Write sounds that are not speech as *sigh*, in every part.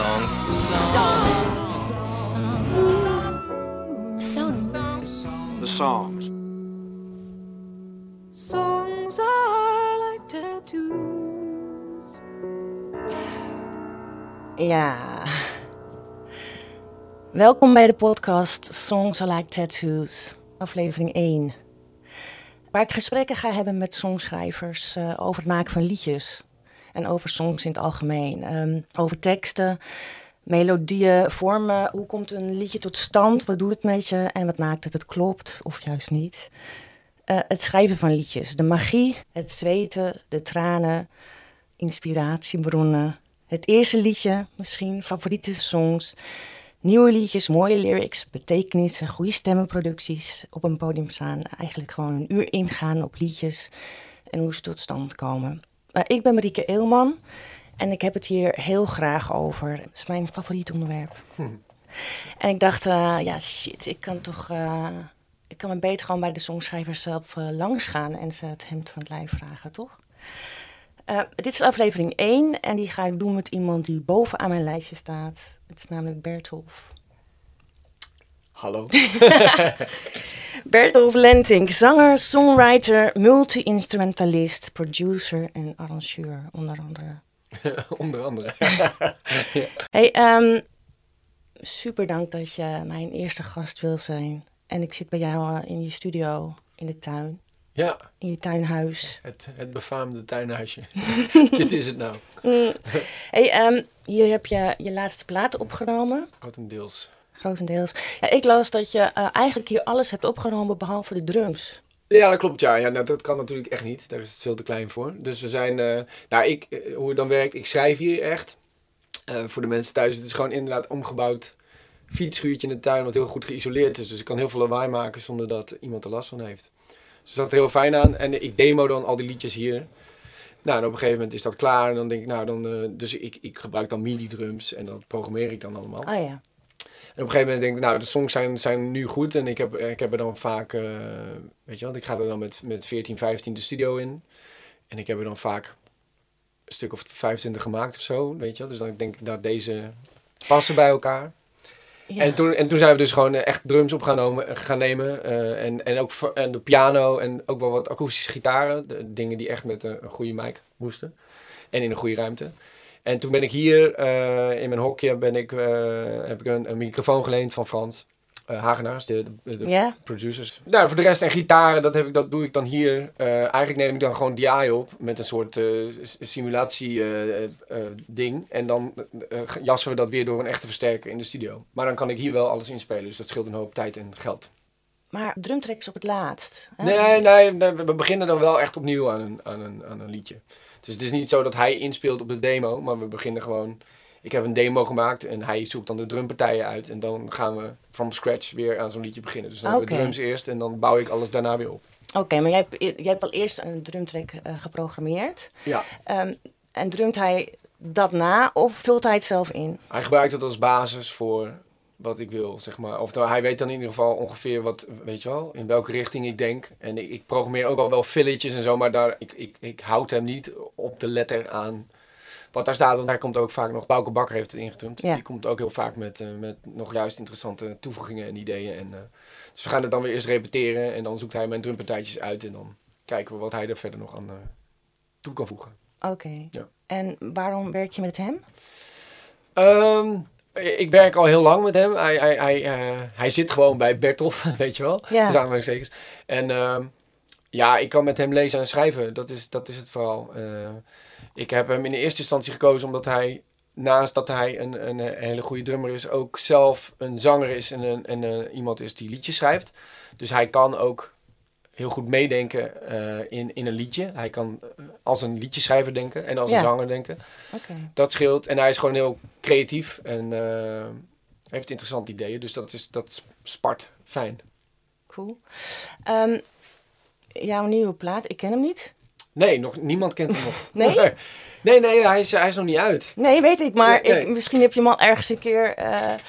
song. Song. The songs. Songs are like tattoos. Ja. Welkom bij de podcast Songs Are Like Tattoos, aflevering 1. Waar ik gesprekken ga hebben met songschrijvers eh, over het maken van liedjes. En over songs in het algemeen. Ehm, over teksten, melodieën, vormen. Hoe komt een liedje tot stand? Wat doet het met je? En wat maakt dat het klopt of juist niet? Eh, het schrijven van liedjes. De magie, het zweten, de tranen, inspiratiebronnen. Het eerste liedje, misschien favoriete songs. Nieuwe liedjes, mooie lyrics, betekenissen, goede stemmenproducties. Op een podium staan, eigenlijk gewoon een uur ingaan op liedjes en hoe ze tot stand komen. Uh, ik ben Marieke Eelman en ik heb het hier heel graag over. Het is mijn favoriet onderwerp. En ik dacht, uh, ja shit, ik kan toch... Uh, ik kan me beter gewoon bij de songschrijvers zelf langs gaan en ze het hemd van het lijf vragen, toch? Dit is aflevering 1 en die ga ik doen met iemand die bovenaan mijn lijstje staat. Het is namelijk Bertolf. Hallo. *laughs* Bertolf Lentink, zanger, songwriter, multi-instrumentalist, producer en arrangeur, onder andere. *laughs* onder andere. *laughs* ja. Hey, um, super dank dat je mijn eerste gast wil zijn. En ik zit bij jou in je studio in de tuin. Ja. In je tuinhuis. Het, het befaamde tuinhuisje. Dit is het nou. Mm. Hey, um, hier heb je je laatste plaat opgenomen. Grotendeels. Grotendeels. Ja, ik las dat je uh, eigenlijk hier alles hebt opgenomen behalve de drums. Ja, dat klopt. Ja, ja nou, dat kan natuurlijk echt niet. Daar is het veel te klein voor. Dus we zijn, uh, nou, ik, uh, hoe het dan werkt, ik schrijf hier echt. voor de mensen thuis, het is gewoon inderdaad omgebouwd fietsschuurtje in de tuin, wat heel goed geïsoleerd is. Dus ik kan heel veel lawaai maken zonder dat iemand er last van heeft. Dus dat is heel fijn aan. En ik demo dan al die liedjes hier. Nou, en op een gegeven moment is dat klaar. En dan denk ik, nou, dan... Uh, dus ik, ik gebruik dan MIDI-drums. En dat programmeer ik dan allemaal. Oh ja. En op een gegeven moment denk ik, nou, de songs zijn, zijn nu goed. En ik heb, ik heb er dan vaak... Uh, weet je wat, ik ga er dan met, met 14, 15 de studio in. En ik heb er dan vaak een stuk of 25 gemaakt of zo. Weet je wel. Dus dan denk ik, nou, deze passen bij elkaar. Ja. En, toen, en toen zijn we dus gewoon echt drums op gaan, nemen, gaan nemen. Uh, en, en ook en de piano en ook wel wat akoestische gitaren. De dingen die echt met een, een goede mic moesten. En in een goede ruimte. En toen ben ik hier uh, in mijn hokje ben ik, uh, heb ik een, een, microfoon geleend van Frans. Hagenaars, de, de, de yeah. producers. Nou, voor de rest en gitaren, dat, heb ik, dat doe ik dan hier. eigenlijk neem ik dan gewoon DI op met een soort simulatie ding. En dan jassen we dat weer door een echte versterker in de studio. Maar dan kan ik hier wel alles inspelen, dus dat scheelt een hoop tijd en geld. Maar drumtracks op het laatst? Hè? Nee, nee, nee, we beginnen dan wel echt opnieuw aan een, aan, een, aan een liedje. Dus het is niet zo dat hij inspeelt op de demo, maar we beginnen gewoon... Ik heb een demo gemaakt en hij zoekt dan de drumpartijen uit. En dan gaan we from scratch weer aan zo'n liedje beginnen. Dus dan okay. hebben we drums eerst en dan bouw ik alles daarna weer op. Oké, okay, maar jij hebt, jij hebt al eerst een drumtrack uh, geprogrammeerd. Ja. Um, en drumt hij dat na of vult hij het zelf in? Hij gebruikt het als basis voor wat ik wil, zeg maar. Of hij weet dan in ieder geval ongeveer wat, weet je wel, in welke richting ik denk. En ik, ik programmeer ook al wel filletjes en zo, maar daar, ik, ik, ik houd hem niet op de letter aan wat daar staat. Want hij komt ook vaak nog, Bouke Bakker heeft het ingetumd. Ja. Die komt ook heel vaak met, uh, met nog juist interessante toevoegingen en ideeën. En, uh, dus we gaan het dan weer eerst repeteren en dan zoekt hij mijn drumpartijtjes uit. En dan kijken we wat hij er verder nog aan uh, toe kan voegen. Oké. Okay. Ja. En waarom werk je met hem? Um, ik werk al heel lang met hem. Hij, hij, hij, uh, hij zit gewoon bij Bertolf, *laughs* weet je wel. Ja. aanhalingstekens. En uh, ja, ik kan met hem lezen en schrijven. Dat is, dat is het vooral. Uh, ik heb hem in de eerste instantie gekozen omdat hij, naast dat hij een, een, een hele goede drummer is, ook zelf een zanger is en, een, en uh, iemand is die liedjes schrijft. Dus hij kan ook heel goed meedenken uh, in, in een liedje. Hij kan uh, als een liedjeschrijver denken en als Ja. een zanger denken. Oké. Dat scheelt. En hij is gewoon heel creatief en uh, heeft interessante ideeën. Dus dat, is, dat spart fijn. Cool. Um, jouw nieuwe plaat, ik ken hem niet. Nee, nog, niemand kent hem nog. *laughs* Nee? nee, nee, hij is, hij is nog niet uit. Nee, weet ik, maar Nee, nee. Ik, misschien heb je hem al ergens een keer eh, eh,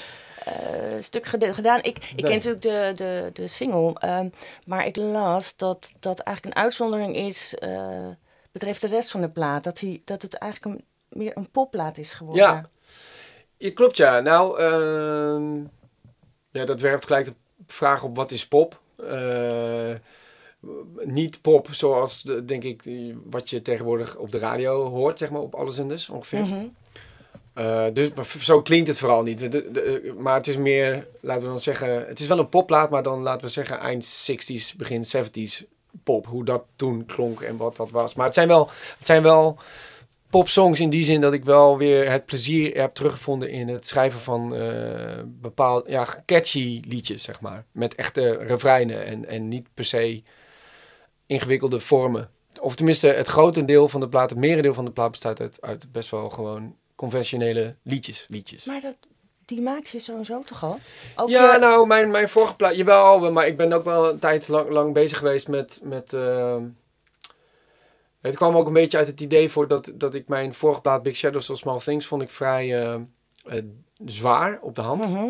stuk gede- gedaan. Ik, ik ken natuurlijk de, de, de single, ehm, maar ik las dat dat eigenlijk een uitzondering is eh, betreft de rest van de plaat. Dat, hij, dat het eigenlijk een, meer een popplaat is geworden. Ja. Ja, klopt ja. Nou, ehm, ja, dat werpt gelijk de vraag op wat is pop. Eh, niet pop zoals, de, denk ik, wat je tegenwoordig op de radio hoort, zeg maar, op alle zenders ongeveer. Mhm. Eh, dus zo klinkt het vooral niet. Maar het is meer, laten we dan zeggen, het is wel een popplaat, maar dan laten we zeggen eind 60s, begin 70s pop. Hoe dat toen klonk en wat dat was. Maar het zijn wel, het zijn wel popsongs in die zin dat ik wel weer het plezier heb teruggevonden in het schrijven van eh bepaald, ja, catchy liedjes, zeg maar. Met echte refreinen en, en niet per se ingewikkelde vormen. Of tenminste, het grote deel van de plaat, het merendeel van de plaat bestaat uit, uit best wel gewoon conventionele liedjes. liedjes. Maar dat, die maakt je sowieso toch al? Ook ja, je- nou, mijn, mijn vorige plaat, jawel, maar ik ben ook wel een tijd lang, lang bezig geweest met... met eh, het kwam ook een beetje uit het idee voor dat, dat ik mijn vorige plaat Big Shadows of Small Things vond ik vrij eh, eh, zwaar op de hand. Mhm.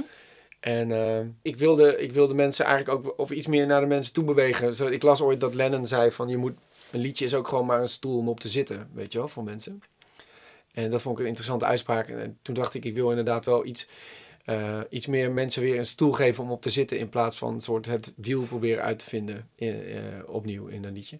En eh, ik, wilde, ik wilde mensen eigenlijk ook of iets meer naar de mensen toe bewegen. Zo, ik las ooit dat Lennon zei van je moet, een liedje is ook gewoon maar een stoel om op te zitten, weet je wel, voor mensen. En dat vond ik een interessante uitspraak. En toen dacht ik, ik wil inderdaad wel iets, eh, iets meer mensen weer een stoel geven om op te zitten. In plaats van een soort het wiel proberen uit te vinden in, eh, opnieuw in een liedje.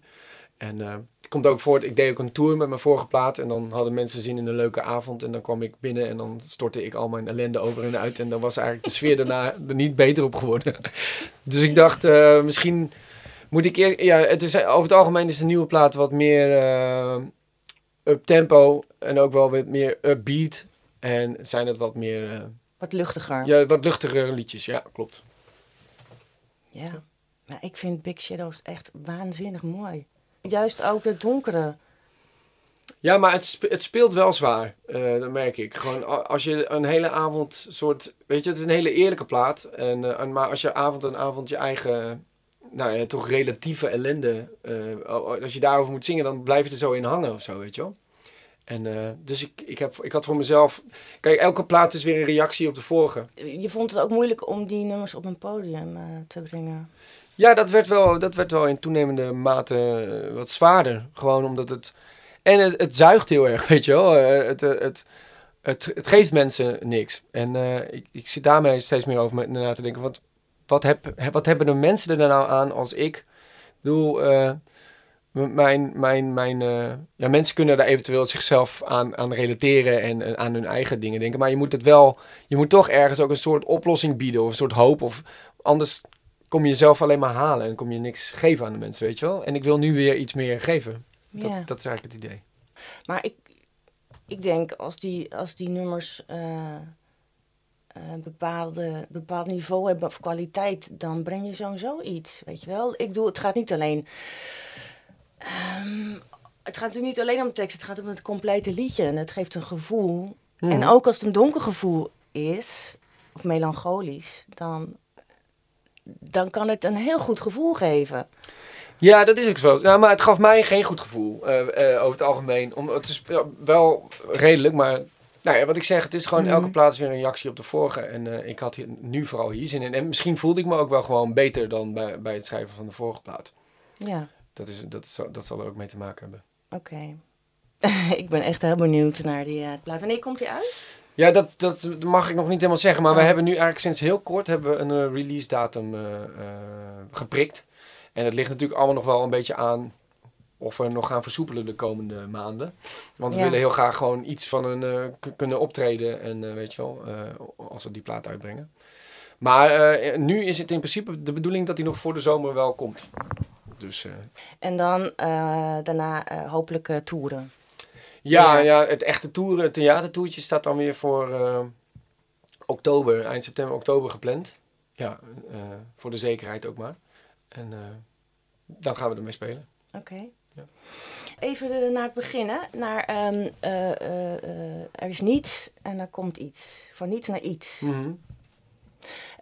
En eh, het komt ook voort, ik deed ook een tour met mijn vorige plaat. En dan hadden mensen zin in een leuke avond. En dan kwam ik binnen en dan stortte ik al mijn ellende over en uit. En dan was eigenlijk de sfeer daarna *laughs* er niet beter op geworden. *laughs* Dus ik dacht, eh, misschien moet ik eerst... Ja, het is, over het algemeen is de nieuwe plaat wat meer eh up tempo. En ook wel wat meer upbeat. En zijn het wat meer... eh, Wat luchtiger. ja, wat luchtigere liedjes. Ja, klopt. Ja. Maar ik vind Big Shadows echt waanzinnig mooi. Juist ook de donkere. Ja, maar het, spe- het speelt wel zwaar. eh, dat merk ik. Gewoon als je een hele avond soort... Weet je, het is een hele eerlijke plaat. En, eh, maar als je avond en avond je eigen... Nou ja, toch relatieve ellende... eh, o- als je daarover moet zingen, dan blijf je er zo in hangen of zo, weet je wel. En eh, dus ik, ik, heb, ik had voor mezelf... Kijk, elke plaat is weer een reactie op de vorige. Je vond het ook moeilijk om die nummers op een podium eh, te brengen. Ja, dat werd wel, dat werd wel in toenemende mate wat zwaarder. Gewoon omdat het... En het, het zuigt heel erg, *laughs* weet je wel. Het, het, het, het geeft mensen niks. En ik, ik zit daarmee steeds meer over na te denken. Wat, wat, heb, wat hebben de mensen er nou aan als ik... Ik bedoel, eh, mijn, mijn, mijn, eh, ja, mensen kunnen daar eventueel zichzelf aan, aan relateren en, en aan hun eigen dingen denken. Maar je moet het wel, je moet toch ergens ook een soort oplossing bieden of een soort hoop. Of anders kom je jezelf alleen maar halen en kom je niks geven aan de mensen, weet je wel. En ik wil nu weer iets meer geven. Dat, Ja. dat is eigenlijk het idee. Maar ik, ik denk als die, als die nummers eh, een bepaalde, bepaald niveau hebben of kwaliteit, dan breng je sowieso iets. Weet je wel? Ik bedoel, het gaat niet alleen. ehm, het gaat natuurlijk niet alleen om tekst, het gaat om het complete liedje. En het geeft een gevoel. En Mhm. ook als het een donker gevoel is, of melancholisch, dan, dan kan het een heel goed gevoel geven. Ja, dat is ook zo. Ja, maar het gaf mij geen goed gevoel eh, eh, over het algemeen. Om, het is wel redelijk, maar nou ja, wat ik zeg, het is gewoon Mhm. elke plaats weer een reactie op de vorige. En eh, ik had hier, nu vooral hier zin in. En misschien voelde ik me ook wel gewoon beter dan bij, bij het schrijven van de vorige plaat. Ja, Dat, is, dat, is, dat zal er ook mee te maken hebben. oké. *laughs* ik ben echt heel benieuwd naar die eh, plaat. Wanneer komt die uit? Ja, dat, dat mag ik nog niet helemaal zeggen. Maar we Oh. hebben nu eigenlijk sinds heel kort hebben we een eh, release datum geprikt. En het ligt natuurlijk allemaal nog wel een beetje aan of we nog gaan versoepelen de komende maanden. Want we Ja. willen heel graag gewoon iets van een eh, kunnen optreden. En eh, weet je wel, eh, als we die plaat uitbrengen. Maar nu is het in principe de bedoeling dat hij nog voor de zomer wel komt. Dus En dan daarna hopelijk toeren. Ja, Ja. ja, het echte tour, het theatertoertje staat dan weer voor oktober, eind september, oktober gepland. Ja, voor de zekerheid ook maar. En dan gaan we ermee spelen. Oké. Even naar het begin, hè? Naar ehm, eh, eh, eh, er is niets en er komt iets. Van niets naar iets. Mhm.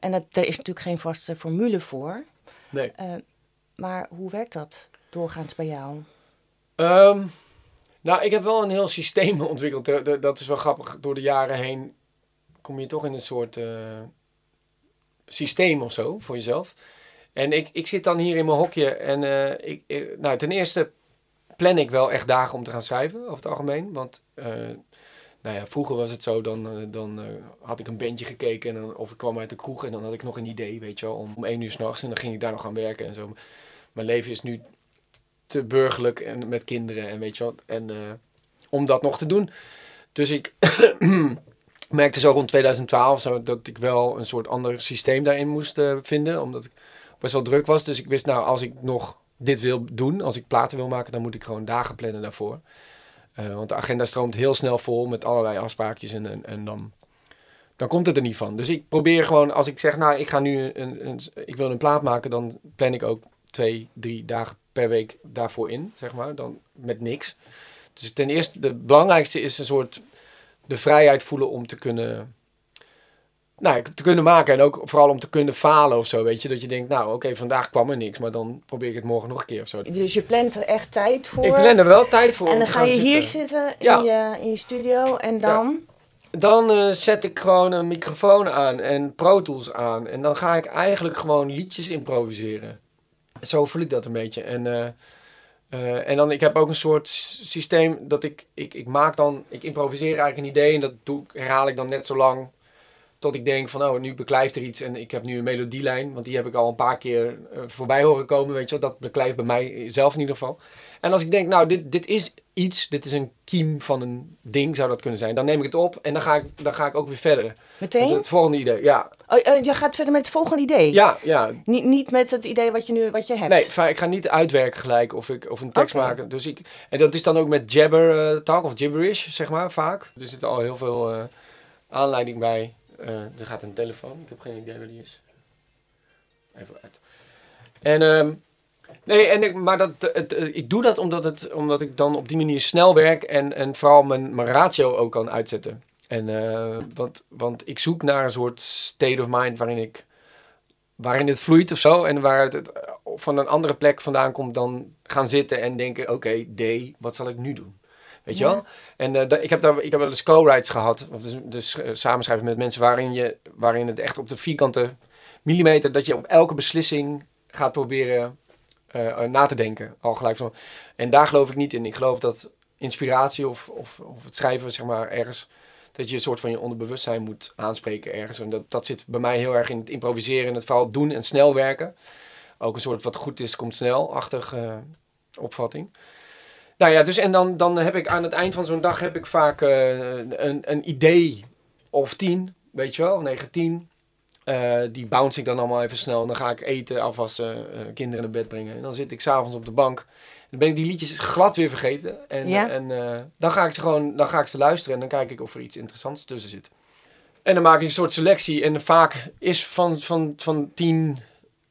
En dat, er is natuurlijk geen vaste formule voor. Nee. Maar hoe werkt dat doorgaans bij jou? Ehm, nou, ik heb wel een heel systeem *laughs* ontwikkeld. De- Dat is wel grappig. Door de jaren heen kom je toch in een soort systeem of zo voor jezelf. En ik, ik zit dan hier in mijn hokje en ik, ik- nou, ten eerste plan ik wel echt dagen om te gaan schrijven over het algemeen. Want eh, nou ja, vroeger was het zo, dan, eh, dan eh, had ik een bandje gekeken en dan, of ik kwam uit de kroeg en dan had ik nog een idee, weet je wel, om, om één uur s'nachts en dan ging ik daar nog aan werken en zo. Mijn leven is nu te burgerlijk en met kinderen en weet je wat, en om dat nog te doen. Dus ik *clears throat* merkte zo rond 2012 zo, dat ik wel een soort ander systeem daarin moest vinden, omdat ik best wel druk was. Dus ik wist, nou, als ik nog dit wil doen, als ik platen wil maken, dan moet ik gewoon dagen plannen daarvoor. Eh, want de agenda stroomt heel snel vol met allerlei afspraakjes en, en, en dan, dan komt het er niet van. Dus ik probeer gewoon, als ik zeg, nou, ik ga nu een, een, ik wil een plaat maken, dan plan ik ook twee, drie dagen per week daarvoor in, zeg maar, dan met niks. Dus ten eerste, de belangrijkste is een soort de vrijheid voelen om te kunnen, nou, te kunnen maken en ook vooral om te kunnen falen of zo, weet je, dat je denkt, nou, oké, vandaag kwam er niks, maar dan probeer ik het morgen nog een keer of zo. Dus je plant er echt tijd voor. Ik plan er wel tijd voor. En dan ga je hier zitten. zitten in, Ja. je, in je studio en dan... Dan eh, zet ik gewoon een microfoon aan en Pro Tools aan. En dan ga ik eigenlijk gewoon liedjes improviseren. Zo voel ik dat een beetje. En, eh, eh, en dan, ik heb ook een soort systeem dat ik, ik, ik maak dan, ik improviseer eigenlijk een idee en dat doe, herhaal ik dan net zo lang tot ik denk van, oh, nu beklijft er iets en ik heb nu een melodielijn, want die heb ik al een paar keer eh, voorbij horen komen, weet je wel. Dat beklijft bij mij zelf in ieder geval. En als ik denk, nou, dit, dit is iets, dit is een kiem van een ding, zou dat kunnen zijn. Dan neem ik het op en dan ga ik, dan ga ik ook weer verder. Met Meteen? het volgende idee, ja. Oh, eh, je gaat verder met het volgende idee? Ja, ja. Niet, niet met het idee wat je nu wat je hebt? Nee, ik ga niet uitwerken gelijk of, ik, of een tekst maken. Dus ik, en dat is dan ook met jabber eh, talk of gibberish, zeg maar, vaak. Er zit al heel veel aanleiding bij. Eh, er gaat een telefoon, ik heb geen idee waar die is. Even uit. En, ehm, nee, en ik, maar dat, het, eh, ik doe dat omdat, het, omdat ik dan op die manier snel werk en, en vooral mijn, mijn ratio ook kan uitzetten. En, eh, want, want ik zoek naar een soort state of mind waarin ik waarin het vloeit of zo. En waar het, eh, van een andere plek vandaan komt dan gaan zitten en denken, oké, D, wat zal ik nu doen? Weet je Ja. wel? En eh, da- ik heb daar, ik heb wel eens co-writes gehad, of dus, dus eh, samenschrijven met mensen waarin, je, waarin het echt op de vierkante millimeter, dat je op elke beslissing gaat proberen eh, na te denken. Al gelijk van. En daar geloof ik niet in. Ik geloof dat inspiratie of, of, of het schrijven, zeg maar, ergens, dat je een soort van je onderbewustzijn moet aanspreken ergens. En dat, dat zit bij mij heel erg in het improviseren en het vooral doen en snel werken. Ook een soort wat goed is, komt snel-achtig eh, opvatting. Nou ja, dus en dan, dan heb ik aan het eind van zo'n dag heb ik vaak eh, een, een idee of tien, weet je wel, of negen, tien. Eh, die bounce ik dan allemaal even snel. En dan ga ik eten, afwassen, eh, kinderen naar bed brengen. En dan zit ik s'avonds op de bank. Dan ben ik die liedjes glad weer vergeten. En, Ja. en dan ga ik ze gewoon dan ga ik ze luisteren. En dan kijk ik of er iets interessants tussen zit. En dan maak ik een soort selectie. En vaak is van, van, van tien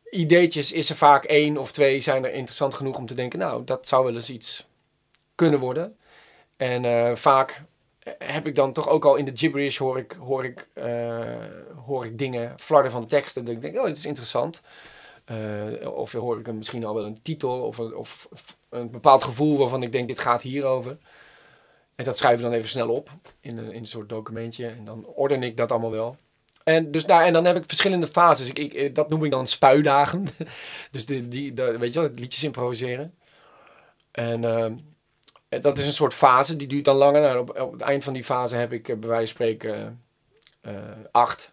ideetjes is er vaak één of twee zijn er interessant genoeg om te denken. Nou, dat zou wel eens iets kunnen worden. En eh, vaak heb ik dan toch ook al in de gibberish hoor ik, hoor ik, eh, hoor ik dingen flarden van teksten. Dat ik denk, oh, dit is interessant. Eh, of hoor ik een, misschien al wel een titel of, of, een bepaald gevoel waarvan ik denk, dit gaat hierover. En dat schrijf ik dan even snel op in een, in een soort documentje. En dan orden ik dat allemaal wel. En, dus, nou, en dan heb ik verschillende fases. Ik, ik, dat noem ik dan spuidagen. *laughs* dus die, die, de, weet je wel, liedjes improviseren. En ehm, en dat is een soort fase, die duurt dan langer. Nou, op, op het eind van die fase heb ik eh, bij wijze van spreken eh, eh, acht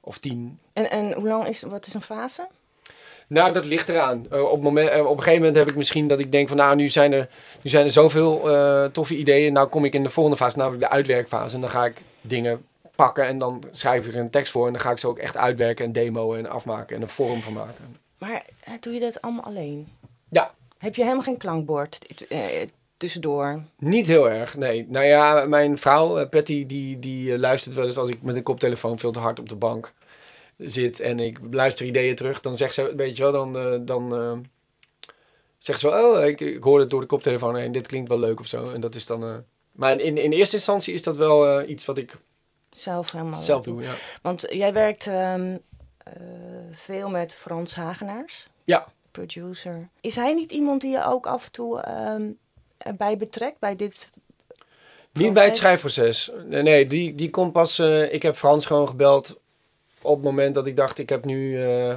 of tien. En, en hoe lang is, wat is een fase? Nou, dat ligt eraan. Eh, op, moment, eh, op een gegeven moment heb ik misschien dat ik denk van... nou, nu zijn er, nu zijn er zoveel eh, toffe ideeën. Nou kom ik in de volgende fase, namelijk de uitwerkfase. En dan ga ik dingen pakken en dan schrijf ik er een tekst voor. En dan ga ik ze ook echt uitwerken en demoen en afmaken en een vorm van maken. Maar eh, doe je dat allemaal alleen? Ja. Heb je helemaal geen klankbord eh, tussendoor? Niet heel erg, nee. Nou ja, mijn vrouw, eh, Patty, die, die eh, luistert wel eens als ik met een koptelefoon veel te hard op de bank zit en ik luister ideeën terug. Dan zegt ze, weet je wel, dan, eh, dan zegt ze wel, oh, ik, ik hoor het door de koptelefoon heen, dit klinkt wel leuk of zo. En dat is dan... maar in, in eerste instantie is dat wel iets wat ik Zelf helemaal zelf doe, ja. Want jij werkt ehm, eh, veel met Frans Hagenaars. Ja. Producer. Is hij niet iemand die je ook af en toe ehm, erbij betrekt bij dit? Niet bij het proces? schrijfproces. Nee, nee die, die komt pas... eh, ik heb Frans gewoon gebeld op het moment dat ik dacht... ik heb nu eh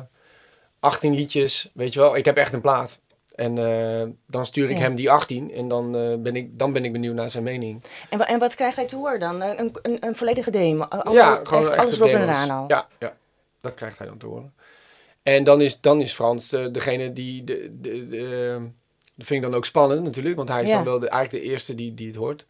18 liedjes, weet je wel. Ik heb echt een plaat. En eh, dan stuur ik Ja. hem die 18 en dan, eh, ben ik, dan ben ik benieuwd naar zijn mening. En, en wat krijgt hij te horen dan? Een, een, een volledige demo? Al- ja, echt gewoon alles erop en eraan al? Ja, ja, dat krijgt hij dan te horen. En dan is, dan is Frans eh, degene die... De, de, de, eh, dat vind ik dan ook spannend natuurlijk, want hij is Ja. dan wel de, eigenlijk de eerste die, die het hoort.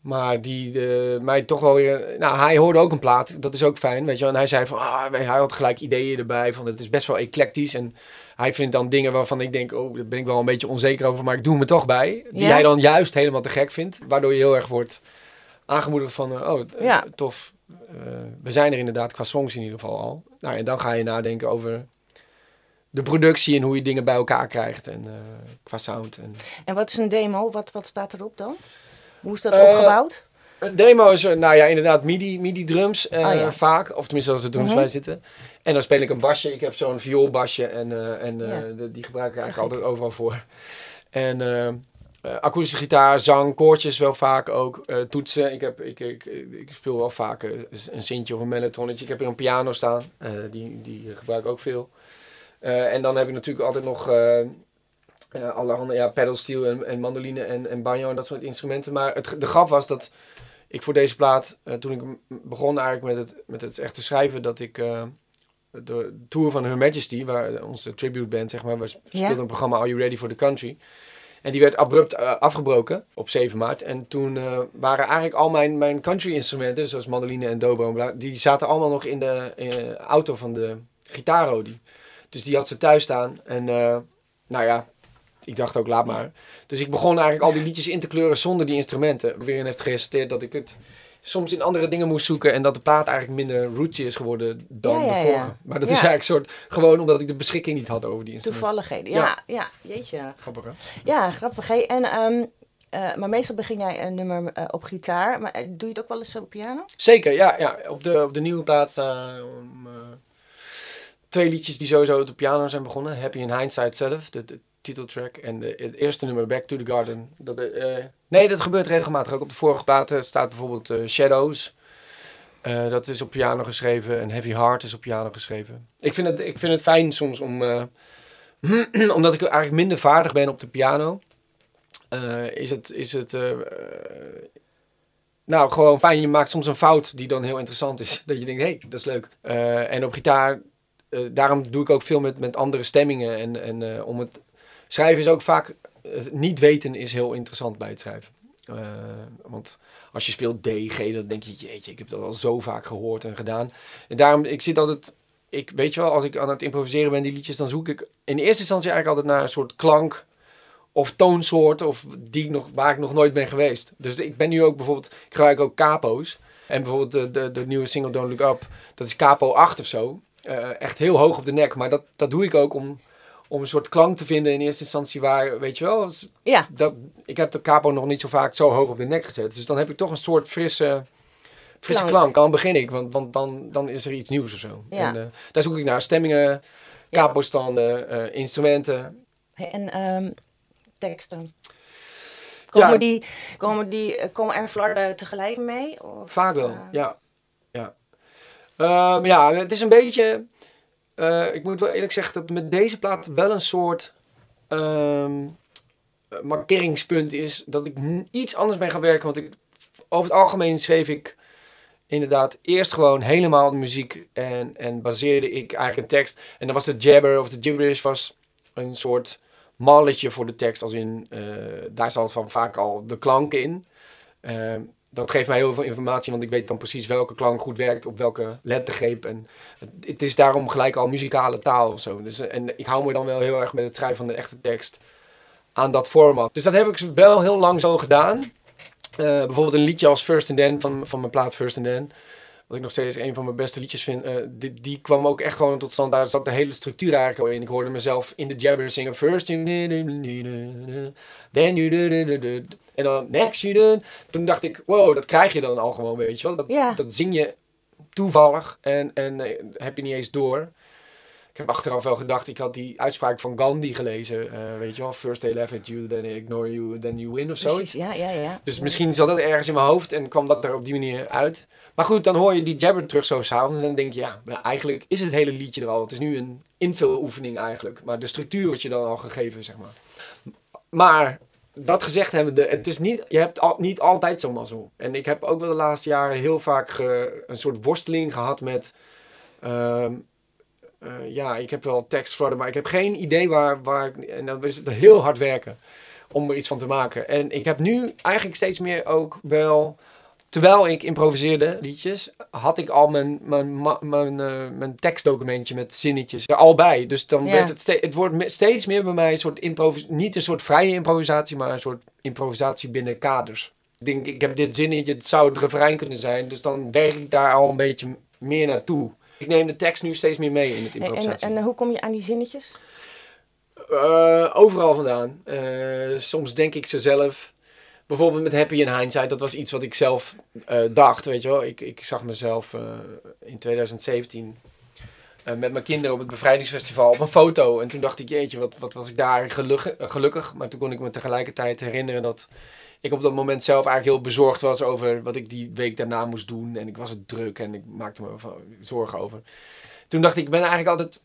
Maar die de, mij toch wel weer... Nou, hij hoorde ook een plaat, dat is ook fijn, weet je wel. En hij zei van, ah, hij had gelijk ideeën erbij, van het is best wel eclectisch. En hij vindt dan dingen waarvan ik denk, oh, daar ben ik wel een beetje onzeker over, maar ik doe me toch bij. Die Ja. hij dan juist helemaal te gek vindt, waardoor je heel erg wordt aangemoedigd van, eh, oh, eh, Ja. tof. Eh, we zijn er inderdaad qua songs in ieder geval al. Nou, en dan ga je nadenken over de productie en hoe je dingen bij elkaar krijgt en eh, qua sound. En... En wat is een demo? Wat, wat staat erop dan? Hoe is dat Eh, opgebouwd? Een demo is, eh, nou ja, inderdaad MIDI, MIDI drums Oh ja. vaak. Of tenminste als er drums Mhm. bij zitten. En dan speel ik een basje. Ik heb zo'n vioolbasje en, en Ja. die gebruik ik eigenlijk ik. altijd overal voor. En akoestische gitaar, zang, koortjes wel vaak ook. toetsen. Ik, heb, ik, ik, ik speel wel vaak een sintje of een mellotronetje. Ik heb hier een piano staan. die, die gebruik ik ook veel. Eh, en dan heb ik natuurlijk altijd nog... eh eh, allerhande ja, pedalsteel en, en mandoline en, en banjo en dat soort instrumenten. Maar het, de grap was dat ik voor deze plaat, toen ik begon eigenlijk met het, met het echte schrijven, dat ik eh, de tour van Her Majesty, waar onze tribute band, zeg maar, we speelden een programma Are You Ready for the Country. En die werd abrupt afgebroken op 7 maart. En toen waren eigenlijk al mijn, mijn country instrumenten, zoals mandoline en dobro, en bla, die zaten allemaal nog in de auto van de gitaarrodi. Dus die had ze thuis staan. En eh, nou ja, ik dacht ook, laat maar. Dus ik begon eigenlijk al die liedjes in te kleuren zonder die instrumenten. Waarin heeft geresulteerd dat ik het soms in andere dingen moest zoeken. En dat de plaat eigenlijk minder rootsy is geworden dan Ja, ja, de ja. vorige. Maar dat is eigenlijk soort, gewoon omdat ik de beschikking niet had over die instrumenten. Toevalligheden. Ja, ja, jeetje. Grappig hè? Ja, grappig. En, ehm, eh, maar meestal begin jij een nummer eh, op gitaar. Maar doe je het ook wel eens op piano? Zeker, ja. ja. Op, de, op de nieuwe plaat twee liedjes die sowieso op de piano zijn begonnen. Happy in Hindsight zelf, de, titeltrack. En de, het eerste nummer, Back to the Garden. Dat, eh, nee, dat gebeurt regelmatig. Ook op de vorige platen staat bijvoorbeeld eh, Shadows. Eh, dat is op piano geschreven. En Heavy Heart is op piano geschreven. Ik vind het, ik vind het fijn soms om... *clears throat* omdat ik eigenlijk minder vaardig ben op de piano... is het... Is het nou, gewoon fijn. Je maakt soms een fout die dan heel interessant is. *laughs* Dat je denkt, hé, hey, dat is leuk. En op gitaar, eh, daarom doe ik ook veel met, met andere stemmingen. En, en eh, om het schrijven is ook vaak, het niet weten is heel interessant bij het schrijven. Eh, want als je speelt D, G, dan denk je, jeetje, ik heb dat al zo vaak gehoord en gedaan. En daarom, ik zit altijd, ik weet je wel, als ik aan het improviseren ben, die liedjes, dan zoek ik in eerste instantie eigenlijk altijd naar een soort klank of toonsoort of die nog, waar ik nog nooit ben geweest. Dus ik ben nu ook bijvoorbeeld, ik gebruik ook capo's. En bijvoorbeeld de, de, de nieuwe single Don't Look Up, dat is capo 8 of zo. Eh, echt heel hoog op de nek. Maar dat, dat doe ik ook om, om een soort klank te vinden in eerste instantie waar, weet je wel, Ja. dat, ik heb de capo nog niet zo vaak zo hoog op de nek gezet. Dus dan heb ik toch een soort frisse, frisse Klank. klank. Dan begin ik, want, want dan, dan is er iets nieuws of zo. Ja. En, eh, daar zoek ik naar stemmingen, capo-standen, eh, instrumenten. En ehm, teksten. Komen, Ja. die, komen, die, komen er flarden tegelijk mee? Of, Vaak wel. Ja. Ehm, ja, het is een beetje... eh, ik moet wel eerlijk zeggen dat met deze plaat wel een soort ehm, eh, markeringspunt is. Dat ik iets anders ben gaan werken. Want ik, over het algemeen schreef ik inderdaad eerst gewoon helemaal de muziek. En, en baseerde ik eigenlijk een tekst. En dan was de jabber of de gibberish was een soort malletje voor de tekst. Als in, eh, daar zat van vaak al de klanken in. Ehm, dat geeft mij heel veel informatie, want ik weet dan precies welke klank goed werkt op welke lettergreep. En het, is daarom gelijk al muzikale taal of zo. Dus, eh, en ik hou me dan wel heel erg met het schrijven van de echte tekst aan dat format. Dus dat heb ik wel heel lang zo gedaan. Eh, bijvoorbeeld een liedje als First and Then van, van mijn plaat First and Then. Wat ik nog steeds een van mijn bbeste liedjes vind. eh, die, die kwam ook echt gewoon tot stand. Daar zat de hele structuur eigenlijk al in. Ik hoorde mezelf in de jabber zingen. First you... Then you... En dan next you... do. Toen dacht ik, wow, dat krijg je dan al gewoon, weet je wel. Dat, dat zing je toevallig en, en eh, heb je niet eens door. Ik heb achteraf wel gedacht, ik had die uitspraak van Gandhi gelezen. eh, weet je wel, first they laugh at you, then they ignore you, then you win of zoiets. Ja, ja, ja. Dus misschien zat dat ergens in mijn hoofd en kwam dat er op die manier uit. Maar goed, dan hoor je die jabber terug zo s'avonds en dan denk je, ja, eigenlijk is het hele liedje er al. Het is nu een invuloefening eigenlijk. Maar de structuur wordt je dan al gegeven, zeg maar. Maar dat gezegd hebben, de, het is niet, je hebt al, niet altijd zo'n mazzel. En ik heb ook wel de laatste jaren heel vaak ge- een soort worsteling gehad met... ehm, eh, ja, ik heb wel tekst voor maar ik heb geen idee waar, waar ik... En dan is het heel hard werken om er iets van te maken. En ik heb nu eigenlijk steeds meer ook wel... Terwijl ik improviseerde liedjes, had ik al mijn, mijn, mijn, eh, mijn tekstdocumentje met zinnetjes er al bij. Dus dan Ja. werd het, ste- het wordt steeds meer bij mij een soort improvis niet een soort vrije improvisatie, maar een soort improvisatie binnen kaders. Ik denk, ik heb dit zinnetje, het zou het refrein kunnen zijn, dus dan werk ik daar al een beetje meer naartoe. Ik neem de tekst nu steeds meer mee in het improvisatie. en, en hoe kom je aan die zinnetjes? Eh, overal vandaan. Eh, soms denk ik ze zelf. Bijvoorbeeld met Happy in Hindsight, dat was iets wat ik zelf eh, dacht, weet je wel. Ik, ik zag mezelf in 2017 eh, met mijn kinderen op het bevrijdingsfestival op een foto. En toen dacht ik, jeetje, wat, wat was ik daar gelukkig, gelukkig. Maar toen kon ik me tegelijkertijd herinneren dat ik op dat moment zelf eigenlijk heel bezorgd was over wat ik die week daarna moest doen. En ik was het druk en ik maakte me zorgen over. Toen dacht ik, ik ben eigenlijk altijd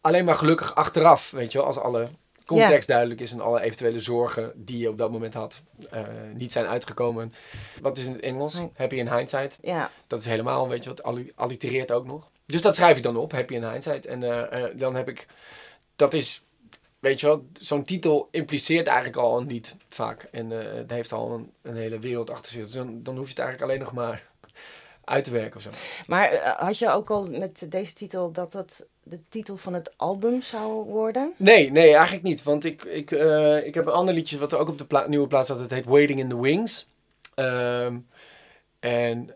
alleen maar gelukkig achteraf, weet je wel, als alle context duidelijk is en alle eventuele zorgen die je op dat moment had eh, niet zijn uitgekomen. Wat is in het Engels? Happy in hindsight. Ja, Dat is helemaal, weet je wat, alli- allitereert ook nog. Dus dat schrijf ik dan op, Happy in hindsight. En eh, eh, dan heb ik, dat is, weet je wel, zo'n titel impliceert eigenlijk al een lied vaak. En eh, het heeft al een, een hele wereld achter zich. Dus dan, dan hoef je het eigenlijk alleen nog maar *laughs* uit te werken of zo. maar eh, had je ook al met deze titel dat dat de titel van het album zou worden? Nee, nee, eigenlijk niet. Want ik, ik, eh, ik heb een ander liedje wat er ook op de pla- nieuwe plaats staat. Het heet Waiting in the Wings. Ehm, en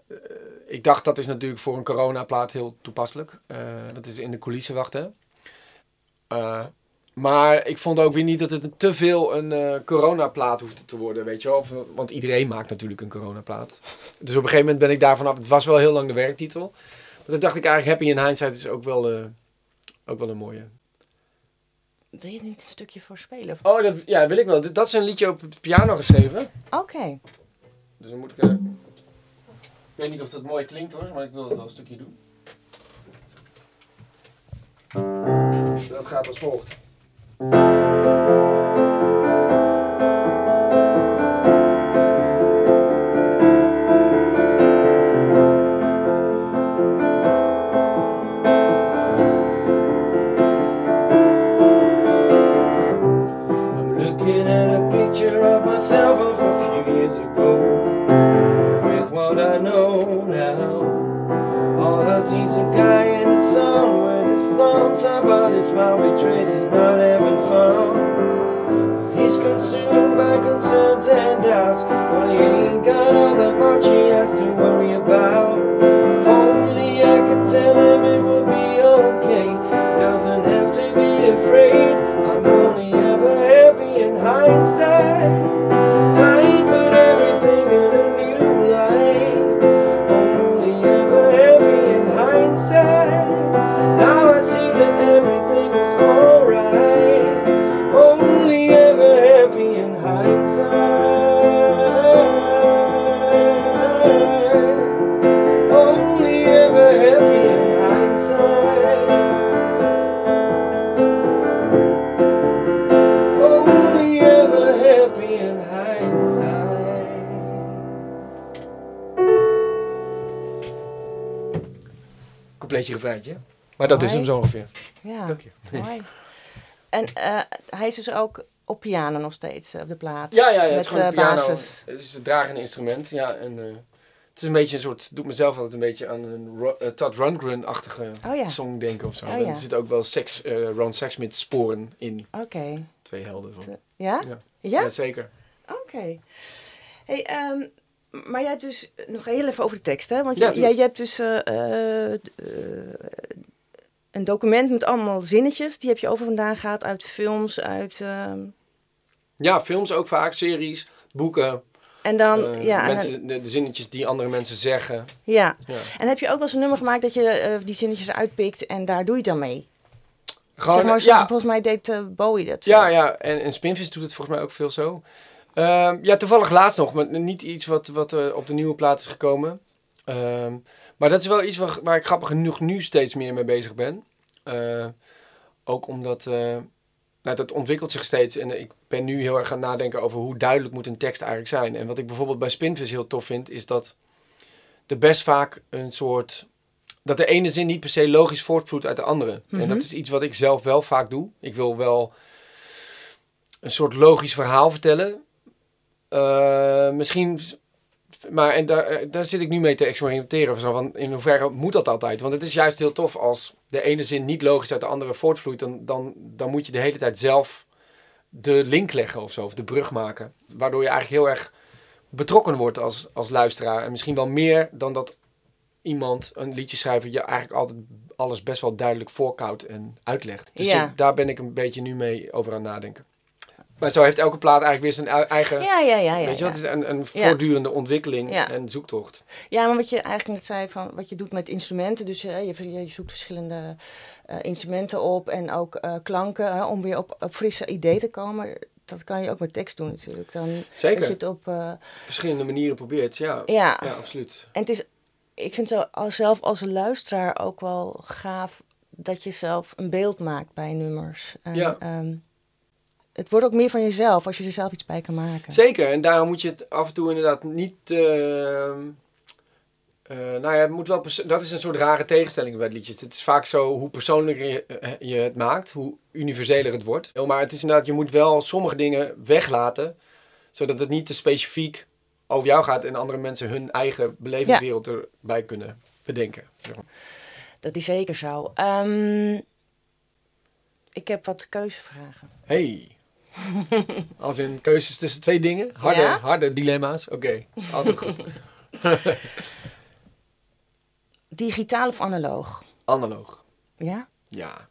ik dacht dat is natuurlijk voor een coronaplaat heel toepasselijk. Dat is in de coulissen wachten. Eh, maar ik vond ook weer niet dat het te veel een eh coronaplaat hoefde te worden, weet je wel. Of, want iedereen maakt natuurlijk een coronaplaat. Dus op een gegeven moment ben ik daarvan af. Het was wel heel lang de werktitel. Maar toen dacht ik eigenlijk Happy in Hindsight is ook wel, eh, ook wel een mooie. Wil je er niet een stukje voor spelen? of- Oh, dat, ja, wil ik wel. Dat is een liedje op de piano geschreven. Oké. Dus dan moet ik... eh, ik weet niet of dat mooi klinkt hoor, maar ik wil het wel een stukje doen. Dat gaat als volgt. I'm Compleetje refreintje. Maar dat is hem zo ongeveer. Ja, Dank je. mooi. En eh, hij is dus ook op piano nog steeds eh, op de plaat. Ja, ja, ja. Met het is gewoon eh, een piano. basis. Het is het dragende instrument. Ja, en het is een beetje een soort... doet mezelf altijd een beetje aan een eh, Todd Rundgren-achtige Oh ja. song denken of zo. Oh ja. Er zitten ook wel sex, eh Ron Sexsmith sporen in. Oké. Twee helden van. Ja? Ja. Ja? Ja, zeker. Oké. Hey, ehm, maar jij hebt dus nog heel even over de tekst, hè? Want Ja, jij, hebt dus eh, eh, eh, een document met allemaal zinnetjes. Die heb je over vandaan gehaald uit films, uit... ehm, Ja, films ook vaak, series, boeken. en dan, eh, ja, en dan- de, de zinnetjes die andere mensen zeggen. ja. Ja. En heb je ook wel eens een nummer gemaakt dat je eh, die zinnetjes eruit pikt en daar doe je dan mee? Gewoon, zeg maar, zoals ja, volgens mij deed eh, Bowie dat. Ja, ja. En, en Spinvis doet het volgens mij ook veel zo. Ehm, ja, toevallig laatst nog, maar niet iets wat, wat eh, op de nieuwe plaat is gekomen. Ehm, maar dat is wel iets waar, waar ik grappig genoeg nu steeds meer mee bezig ben. Eh, ook omdat, nou, dat ontwikkelt zich steeds. En ik ben nu heel erg gaan nadenken over hoe duidelijk moet een tekst eigenlijk zijn. En wat ik bijvoorbeeld bij Spinvis heel tof vind, is dat er best vaak een soort... Dat de ene zin niet per se logisch voortvloeit uit de andere. Mhm. En dat is iets wat ik zelf wel vaak doe. Ik wil wel een soort logisch verhaal vertellen. Eh, misschien, maar en daar, eh, daar zit ik nu mee te experimenteren. Zo van, in hoeverre moet dat altijd? Want het is juist heel tof als de ene zin niet logisch uit de andere voortvloeit. Dan, dan, dan moet je de hele tijd zelf de link leggen of zo, of de brug maken. Waardoor je eigenlijk heel erg betrokken wordt als, als luisteraar. En misschien wel meer dan dat iemand, een liedjeschrijver, je eigenlijk altijd alles best wel duidelijk voorkoudt en uitlegt. Dus Ja. ik- daar ben ik een beetje nu mee over aan het nadenken. Maar zo heeft elke plaat eigenlijk weer zijn eigen... ja, ja, ja. ja, weet je ja. wat, het is een, een voortdurende ontwikkeling Ja. en zoektocht. Ja, maar wat je eigenlijk net zei van wat je doet met instrumenten. Dus je, je zoekt verschillende eh, instrumenten op en ook eh, klanken hè, om weer op, op frisse ideeën te komen. Dat kan je ook met tekst doen natuurlijk. Dan Zeker. als je het op. eh, Verschillende manieren probeert, ja. ja. Ja, absoluut. En het is, ik vind al- zelf als luisteraar ook wel gaaf dat je zelf een beeld maakt bij nummers. En, Ja. ehm, het wordt ook meer van jezelf als je er zelf iets bij kan maken. Zeker, en daarom moet je het af en toe inderdaad niet... eh, eh, nou ja, het moet wel dat is een soort rare tegenstelling bij liedjes. Het is vaak zo, hoe persoonlijker je, eh, je het maakt, hoe universeler het wordt. Maar het is inderdaad, je moet wel sommige dingen weglaten, zodat het niet te specifiek over jou gaat en andere mensen hun eigen belevingswereld erbij kunnen bedenken. zeg maar. Dat is zeker zo. Ehm, ik heb wat keuzevragen. Hey. Als in keuzes tussen twee dingen? Harde, Ja? harde dilemma's? Oké, altijd goed. *laughs* Digitaal of analoog? Analoog. Ja? Ja.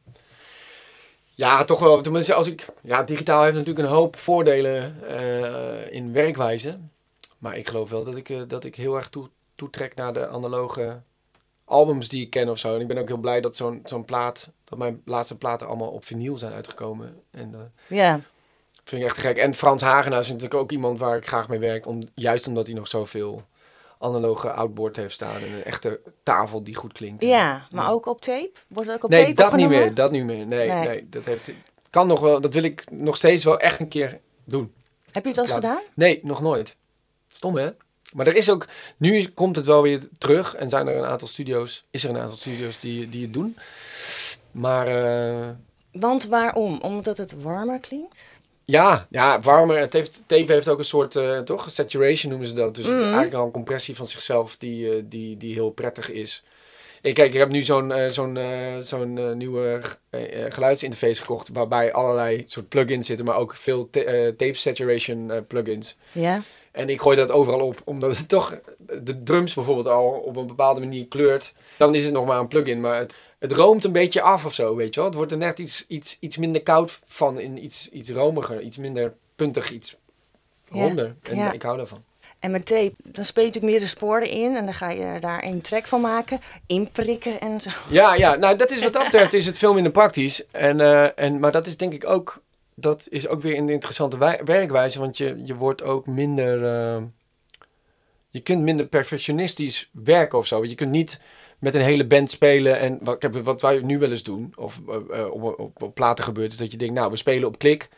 Ja, toch wel. Tenminste, als ik. Ja, digitaal heeft natuurlijk een hoop voordelen eh, in werkwijze. Maar ik geloof wel dat ik, eh, dat ik heel erg toe, toetrek naar de analoge albums die ik ken of zo. En ik ben ook heel blij dat zo'n zo'n plaat. Dat mijn laatste platen allemaal op vinyl zijn uitgekomen. En eh Ja. Vind ik echt gek. En Frans Hagenaar is natuurlijk ook iemand waar ik graag mee werk. Om, juist omdat hij nog zoveel analoge outboard heeft staan. En een echte tafel die goed klinkt. Ja, maar Ja. ook op tape? Wordt het ook op Nee, tape dat niet meer. Dat niet meer. Nee, Nee. nee. dat heeft. Kan nog wel. Dat wil ik nog steeds wel echt een keer doen. Heb je het al eens gedaan? Nee, nog nooit. Stom hè? Maar er is ook. Nu komt het wel weer terug en zijn er een aantal studio's. Is er een aantal studio's die, die het doen. Maar eh, Want waarom? Omdat het warmer klinkt? Ja, ja, warmer. Het heeft, tape heeft ook een soort, eh, toch? Saturation noemen ze dat. Dus Mhm. eigenlijk al een compressie van zichzelf die, eh, die, die heel prettig is. Ik, kijk, ik heb nu zo'n eh, zo'n zo'n nieuwe geluidsinterface gekocht. Waarbij allerlei soort plugins zitten, maar ook veel ta- tape saturation plugins. Ja. En ik gooi dat overal op, omdat het toch de drums bijvoorbeeld al op een bepaalde manier kleurt. Dan is het nog maar een plugin, maar het, het roomt een beetje af of zo, weet je wel. Het wordt er net iets, iets, iets minder koud van, in iets, iets romiger, iets minder puntig, iets Ja, ronder. En ja. ik hou daarvan. En met tape, dan speel je natuurlijk meerdere sporen in en dan ga je daar een track van maken, inprikken en zo. Ja, ja, nou dat is wat dat betreft *laughs* is het veel minder praktisch. En, eh, en, maar dat is denk ik ook, dat is ook weer een interessante wij- werkwijze, want je, je wordt ook minder, eh, je kunt minder perfectionistisch werken of zo. Je kunt niet met een hele band spelen en wat, ik heb, wat wij nu wel eens doen, of eh, eh, op, op, op platen gebeurt, is dat je denkt, nou we spelen op klik.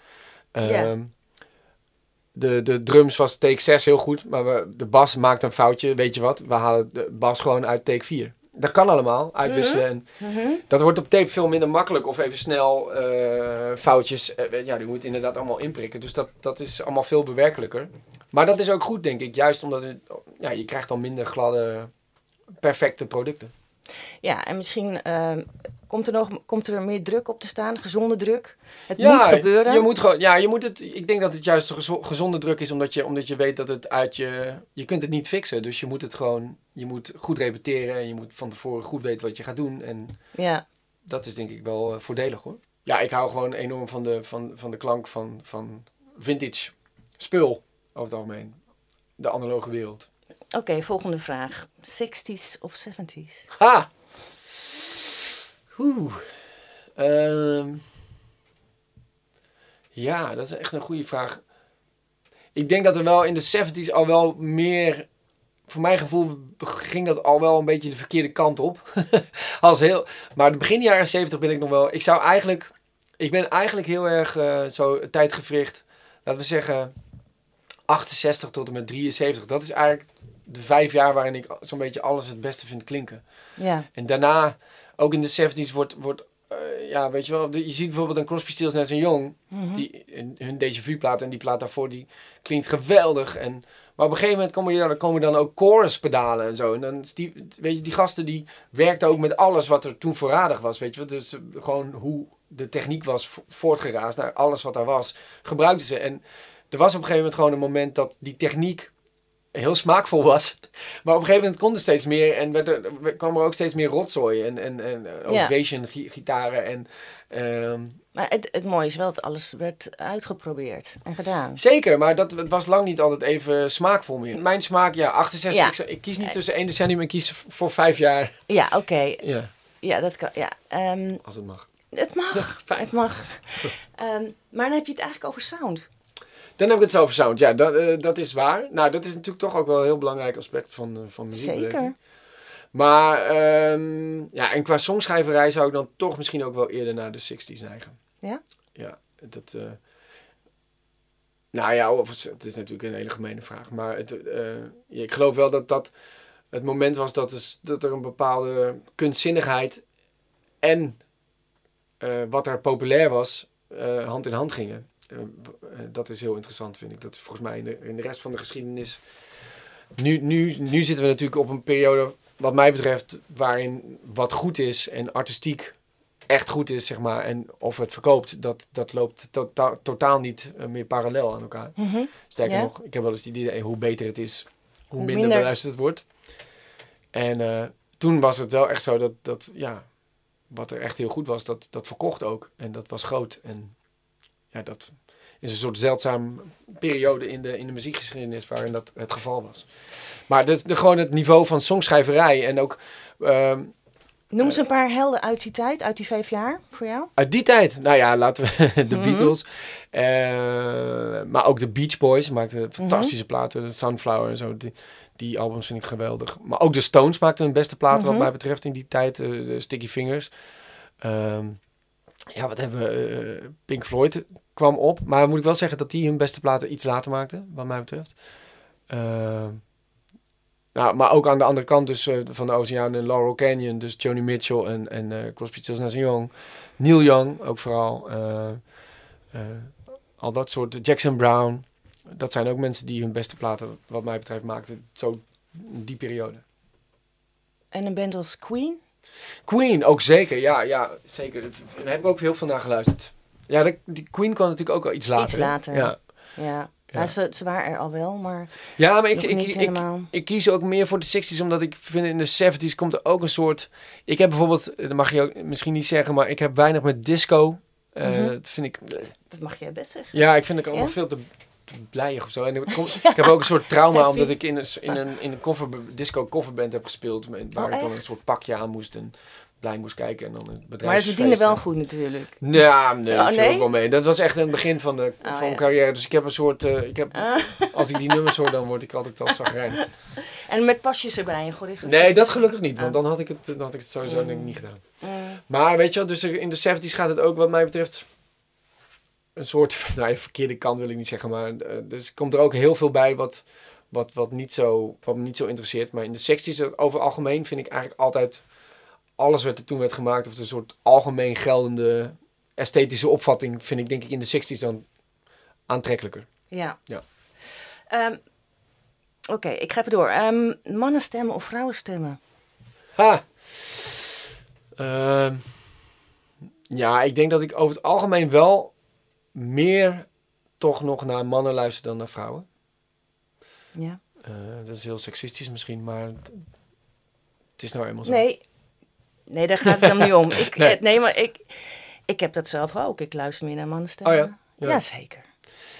Ehm, de, de drums was take 6 heel goed, maar we, de bas maakt een foutje. Weet je wat? We halen de bas gewoon uit take 4. Dat kan allemaal, uitwisselen. En Mhm. dat wordt op tape veel minder makkelijk. Of even snel eh, foutjes. Ja, die moet inderdaad allemaal inprikken. Dus dat, dat is allemaal veel bewerkelijker. Maar dat is ook goed, denk ik. Juist omdat het, ja, je krijgt dan minder gladde, perfecte producten. Ja, en misschien ehm, komt, er nog, komt er meer druk op te staan, gezonde druk. Het ja, moet gebeuren. Je moet gewoon, ja, je moet het, ik denk dat het juist gezo- gezonde druk is, omdat je, omdat je weet dat het uit je... Je kunt het niet fixen, dus je moet het gewoon... Je moet goed repeteren en je moet van tevoren goed weten wat je gaat doen. En Ja, dat is denk ik wel eh, voordelig hoor. Ja, ik hou gewoon enorm van de, van, van de klank van, van vintage spul over het algemeen. De analoge wereld. Oké, volgende vraag. 60s of 70s? Ha! Oeh. Ehm, ja, dat is echt een goede vraag. Ik denk dat er wel in de 70s al wel meer. Voor mijn gevoel ging dat al wel een beetje de verkeerde kant op. *laughs* Als heel, maar de begin jaren 70 ben ik nog wel. Ik zou eigenlijk. Ik ben eigenlijk heel erg eh, zo tijdgevricht. Laten we zeggen 68 tot en met 73. Dat is eigenlijk de vijf jaar waarin ik zo'n beetje alles het beste vind klinken. Ja. En daarna, ook in de 70s, wordt, wordt eh, ja, weet je wel, je ziet bijvoorbeeld een Crosby, Stills, Nash Young, Mhm. die, hun Vu plaat en die plaat daarvoor, die klinkt geweldig. En, maar op een gegeven moment komen, je, dan komen dan ook chorus pedalen en zo. En dan is die, weet je, die gasten die werkten ook met alles wat er toen voorradig was, weet je wel. Dus eh, gewoon hoe de techniek was vo- voortgeraasd naar alles wat daar was, gebruikten ze. En er was op een gegeven moment gewoon een moment dat die techniek heel smaakvol was. *laughs* Maar op een gegeven moment kon er steeds meer en werd er, kwam er ook steeds meer rotzooi en, en, en eh, Ja. ovation gi- gitaren en... ehm, Maar het, het mooie is wel dat alles werd uitgeprobeerd en gedaan. Zeker, maar dat het was lang niet altijd even smaakvol meer. Mijn smaak, ja, 68. Ja. Ik, kies niet tussen één decennium, ik kies voor vijf jaar. Ja, oké. Ja, Ja, dat kan. Ja. Ehm, als het mag. het mag. *laughs* Het mag. Ehm, maar dan heb je het eigenlijk over sound. Dan heb ik het over sound. Ja, dat, eh, dat is waar. Nou, dat is natuurlijk toch ook wel een heel belangrijk aspect van, uh, van muziekbeleving. Zeker. Maar, ehm, ja, en qua songschrijverij zou ik dan toch misschien ook wel eerder naar de 60s neigen. Ja? Ja, dat... eh, nou ja, of het, het is natuurlijk een hele gemene vraag. Maar het, ik geloof wel dat dat het moment was dat, is, dat er een bepaalde kunstzinnigheid en wat er populair was, hand in hand gingen. Eh, eh, dat is heel interessant, vind ik. Dat is volgens mij in de, in de rest van de geschiedenis. Nu, nu, nu zitten we natuurlijk op een periode, wat mij betreft, waarin wat goed is en artistiek echt goed is, zeg maar, en of het verkoopt, dat, dat loopt tota- totaal niet eh, meer parallel aan elkaar. Mhm. Sterker Ja. nog, ik heb wel eens het idee, hoe beter het is, hoe, minder, minder. beluisterd het wordt. En toen was het wel echt zo dat, dat, ja, wat er echt heel goed was, dat, dat verkocht ook. En dat was groot. En ja, dat is een soort zeldzaam periode in de, in de muziekgeschiedenis waarin dat het geval was. Maar de, de, gewoon het niveau van songschrijverij en ook... ehm, Noem eens een paar helden uit die tijd, uit die vijf jaar voor jou. Uit die tijd, nou ja, laten we *laughs* de Mhm. Beatles. eh, maar ook de Beach Boys maakten fantastische platen. De Sunflower en zo. Die, die albums vind ik geweldig. Maar ook de Stones maakten hun beste platen, wat Mhm. mij betreft, in die tijd. eh, de Sticky Fingers. Ehm, ja, wat hebben we? eh, Pink Floyd kwam op. Maar moet ik wel zeggen dat die hun beste platen iets later maakten, wat mij betreft. Ehm, nou, maar ook aan de andere kant dus eh, van de Oceaan en Laurel Canyon. Dus Joni Mitchell en, en eh, Crosby, Stills, Nash Young. Neil Young ook vooral. eh, eh, al dat soort. Jackson Brown. Dat zijn ook mensen die hun beste platen, wat mij betreft, maakten. Zo die periode. En een band als Queen. Queen ook zeker. Ja, ja zeker. Daar heb ik ook heel veel naar geluisterd. Ja, de, die Queen kwam natuurlijk ook al iets later. Iets later. Ja, Ja. Ja. Nou, ze, ze waren er al wel, maar ja maar ik, ik, ik, ik, kies ook meer voor de 60s, omdat ik vind in de 70s komt er ook een soort. Ik heb bijvoorbeeld, dat mag je ook misschien niet zeggen, maar ik heb weinig met disco. Eh, Mhm. Dat vind ik. dat mag jij best zeggen. Ja, ik vind het allemaal Ja? veel te blijig of zo. En ik, kom- *laughs* ik heb ook een soort trauma, omdat ik in een, in een, in een cover, disco coverband heb gespeeld. Waar Oh, ik dan een soort pakje aan moest en blij moest kijken. En dan het bedrijf. Maar ze verdienen wel goed natuurlijk. Ja, nee, Oh, dat viel nee? ook wel mee. Dat was echt het begin van, de, Oh, van ja. carrière. Dus ik heb een soort... eh, ik heb, Ah. als ik die nummers hoor, dan word ik altijd al zagrijnig. *laughs* En met pasjes erbij en choreografie. Nee, dat gelukkig niet. Want Ah. dan had ik het, dan had ik het sowieso Mm. denk ik niet gedaan. Mm. Maar weet je wel, dus in de 70s gaat het ook wat mij betreft... Een soort, *laughs* nou ja, verkeerde kant wil ik niet zeggen. Maar eh, dus komt er ook heel veel bij wat, wat, wat, niet zo, wat me niet zo interesseert. Maar in de 60s over het algemeen vind ik eigenlijk altijd... Alles wat er toen werd gemaakt, of een soort algemeen geldende esthetische opvatting... vind ik denk ik in de 60s dan aantrekkelijker. Ja. Ja. Ehm, Oké, ik ga even door. Ehm mannenstemmen of vrouwenstemmen? Ha! Ehm, ja, ik denk dat ik over het algemeen wel meer toch nog naar mannen luister dan naar vrouwen. Ja. Eh, dat is heel seksistisch misschien, maar het, is nou eenmaal zo. Nee. Nee, daar gaat het helemaal niet om. *laughs* Ik, Nee. nee, maar ik, ik heb dat zelf ook. Ik luister meer naar mannenstemmen. Oh ja? Ja. Jazeker.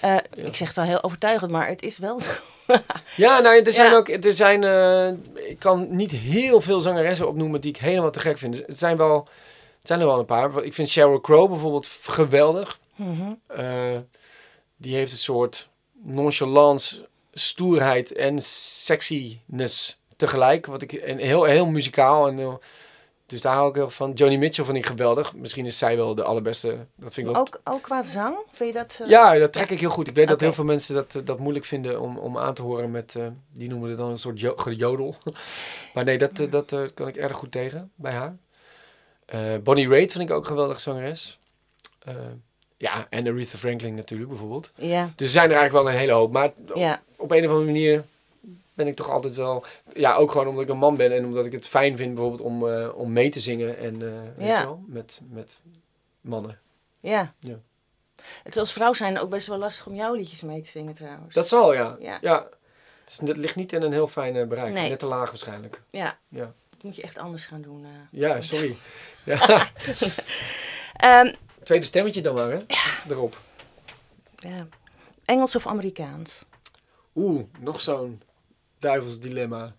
Eh, Ik zeg het wel heel overtuigend, maar het is wel zo. *laughs* Ja, nou, er zijn Ja. ook, er zijn, eh, ik kan niet heel veel zangeressen opnoemen die ik helemaal te gek vind. Het zijn wel, Het zijn er wel een paar. Ik vind Sheryl Crow bijvoorbeeld f- Mhm. Eh, die heeft een soort nonchalance, stoerheid en sexiness tegelijk. Wat ik, en heel, heel muzikaal. En heel- dus daar hou ik heel van. Johnny Mitchell vind ik geweldig. Misschien is zij wel de allerbeste. Dat vind ik wel Ook, ook qua zang? Vind je dat... eh, ja, dat trek ik heel goed. Ik weet dat heel veel mensen dat, eh, dat moeilijk vinden om, om aan te horen met, die noemen het dan een soort jo- gejodel. *laughs* maar nee, dat, dat kan ik erg goed tegen bij haar. Bonnie Raitt vind ik ook een geweldig zangeres. Ja, en Aretha Franklin natuurlijk bijvoorbeeld. Ja, Dus er zijn er eigenlijk wel een hele hoop. Maar op een of andere manier ben ik toch altijd wel... Ja, ook gewoon omdat ik een man ben en omdat ik het fijn vind bijvoorbeeld om, eh, om mee te zingen. En, eh, weet Ja. je wel, met, met mannen. Ja. Ja. Het is als vrouw zijn ook best wel lastig om jouw liedjes mee te zingen trouwens. Dat zal, ja. Ja. ja. Het, is, het ligt niet in een heel fijn eh, bereik. Nee. Net te laag waarschijnlijk. Ja, Ja, dat moet je echt anders gaan doen. ja sorry. *laughs* ja. *laughs* *laughs* Ehm, Tweede stemmetje dan maar, hè? Erop. ja. Engels of Amerikaans? Oeh, nog zo'n duivels dilemma.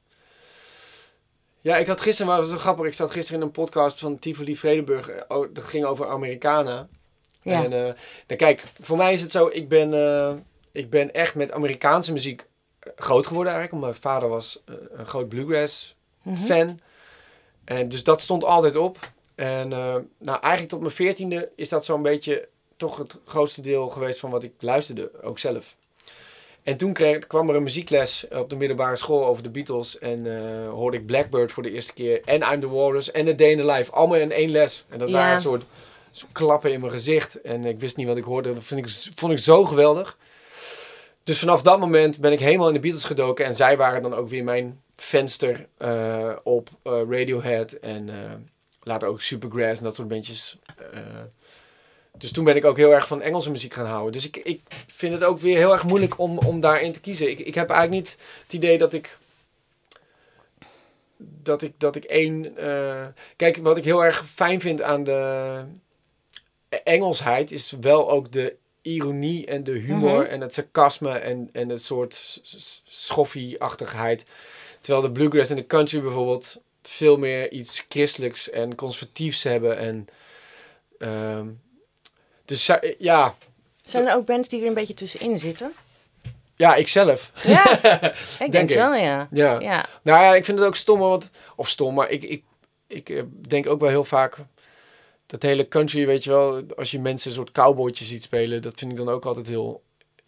Ja, ik had gisteren, was zo grappig. Ik zat gisteren in een podcast van Tivoli Vredenburg. eh, oh, Dat ging over Americana. Ja. En eh, nou, kijk, voor mij is het zo, ik ben, eh, ik ben echt met Amerikaanse muziek groot geworden eigenlijk. Want mijn vader was een groot bluegrass Mhm. fan. En dus dat stond altijd op. En eh, nou, eigenlijk tot mijn veertiende is dat zo'n beetje toch het grootste deel geweest van wat ik luisterde, ook zelf. En toen kreeg, kwam er een muziekles op de middelbare school over de Beatles. En eh, hoorde ik Blackbird voor de eerste keer. En I'm the Walrus en A Day in the Life. Allemaal in één les. En dat Ja. waren een soort, soort klappen in mijn gezicht. En ik wist niet wat ik hoorde. Dat vind ik, vond ik zo geweldig. Dus vanaf dat moment ben ik helemaal in de Beatles gedoken. En zij waren dan ook weer mijn venster eh, op Radiohead. En later ook Supergrass en dat soort bandjes. Eh, dus toen ben ik ook heel erg van Engelse muziek gaan houden. Dus ik, ik vind het ook weer heel erg moeilijk om, om daarin te kiezen. Ik, ik heb eigenlijk niet het idee dat ik. Dat ik, dat ik één. eh, kijk, wat ik heel erg fijn vind aan de Engelsheid is wel ook de ironie en de humor Mhm. en het sarcasme en, en het soort schoffie-achtigheid. Terwijl de bluegrass en de country bijvoorbeeld veel meer iets christelijks en conservatiefs hebben. En, ehm, dus ja, Zijn er ook bands die er een beetje tussenin zitten? ja, ikzelf. Ja, *laughs* ik denk, Denk ik. wel, ja. Ja. Ja, Nou ja, ik vind het ook stom, want, of stom, maar ik, ik, ik eh, denk ook wel heel vaak dat hele country, weet je wel, als je mensen een soort cowboytjes ziet spelen, dat vind ik dan ook altijd heel,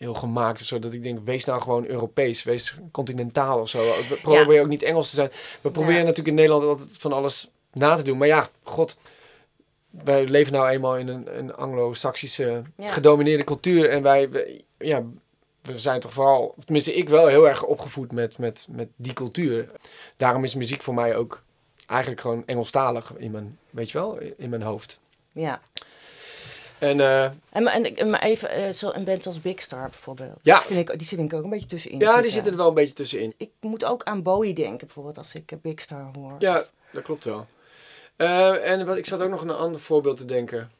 heel gemaakt. of Zo, dat ik denk, wees nou gewoon Europees, wees continentaal of zo. We proberen ook niet Engels te zijn. We proberen Ja. natuurlijk in Nederland altijd van alles na te doen. Maar ja, god, wij leven nou eenmaal in een, een anglo-saxische Ja. gedomineerde cultuur. En wij, we- ja, we zijn toch vooral, tenminste ik wel heel erg opgevoed met, met, met die cultuur. Daarom is muziek voor mij ook eigenlijk gewoon Engelstalig in mijn, weet je wel, in mijn hoofd. ja. En eh, En, maar- en, en maar even, eh, zo een band als Big Star bijvoorbeeld. Ja. Dat vind ik, die vind ik ook een beetje tussenin ja, die zitten er wel een beetje tussenin. Ik moet ook aan Bowie denken bijvoorbeeld als ik eh, Big Star hoor. Ja, dat klopt wel. En wat, ik zat ook nog aan een ander voorbeeld te denken.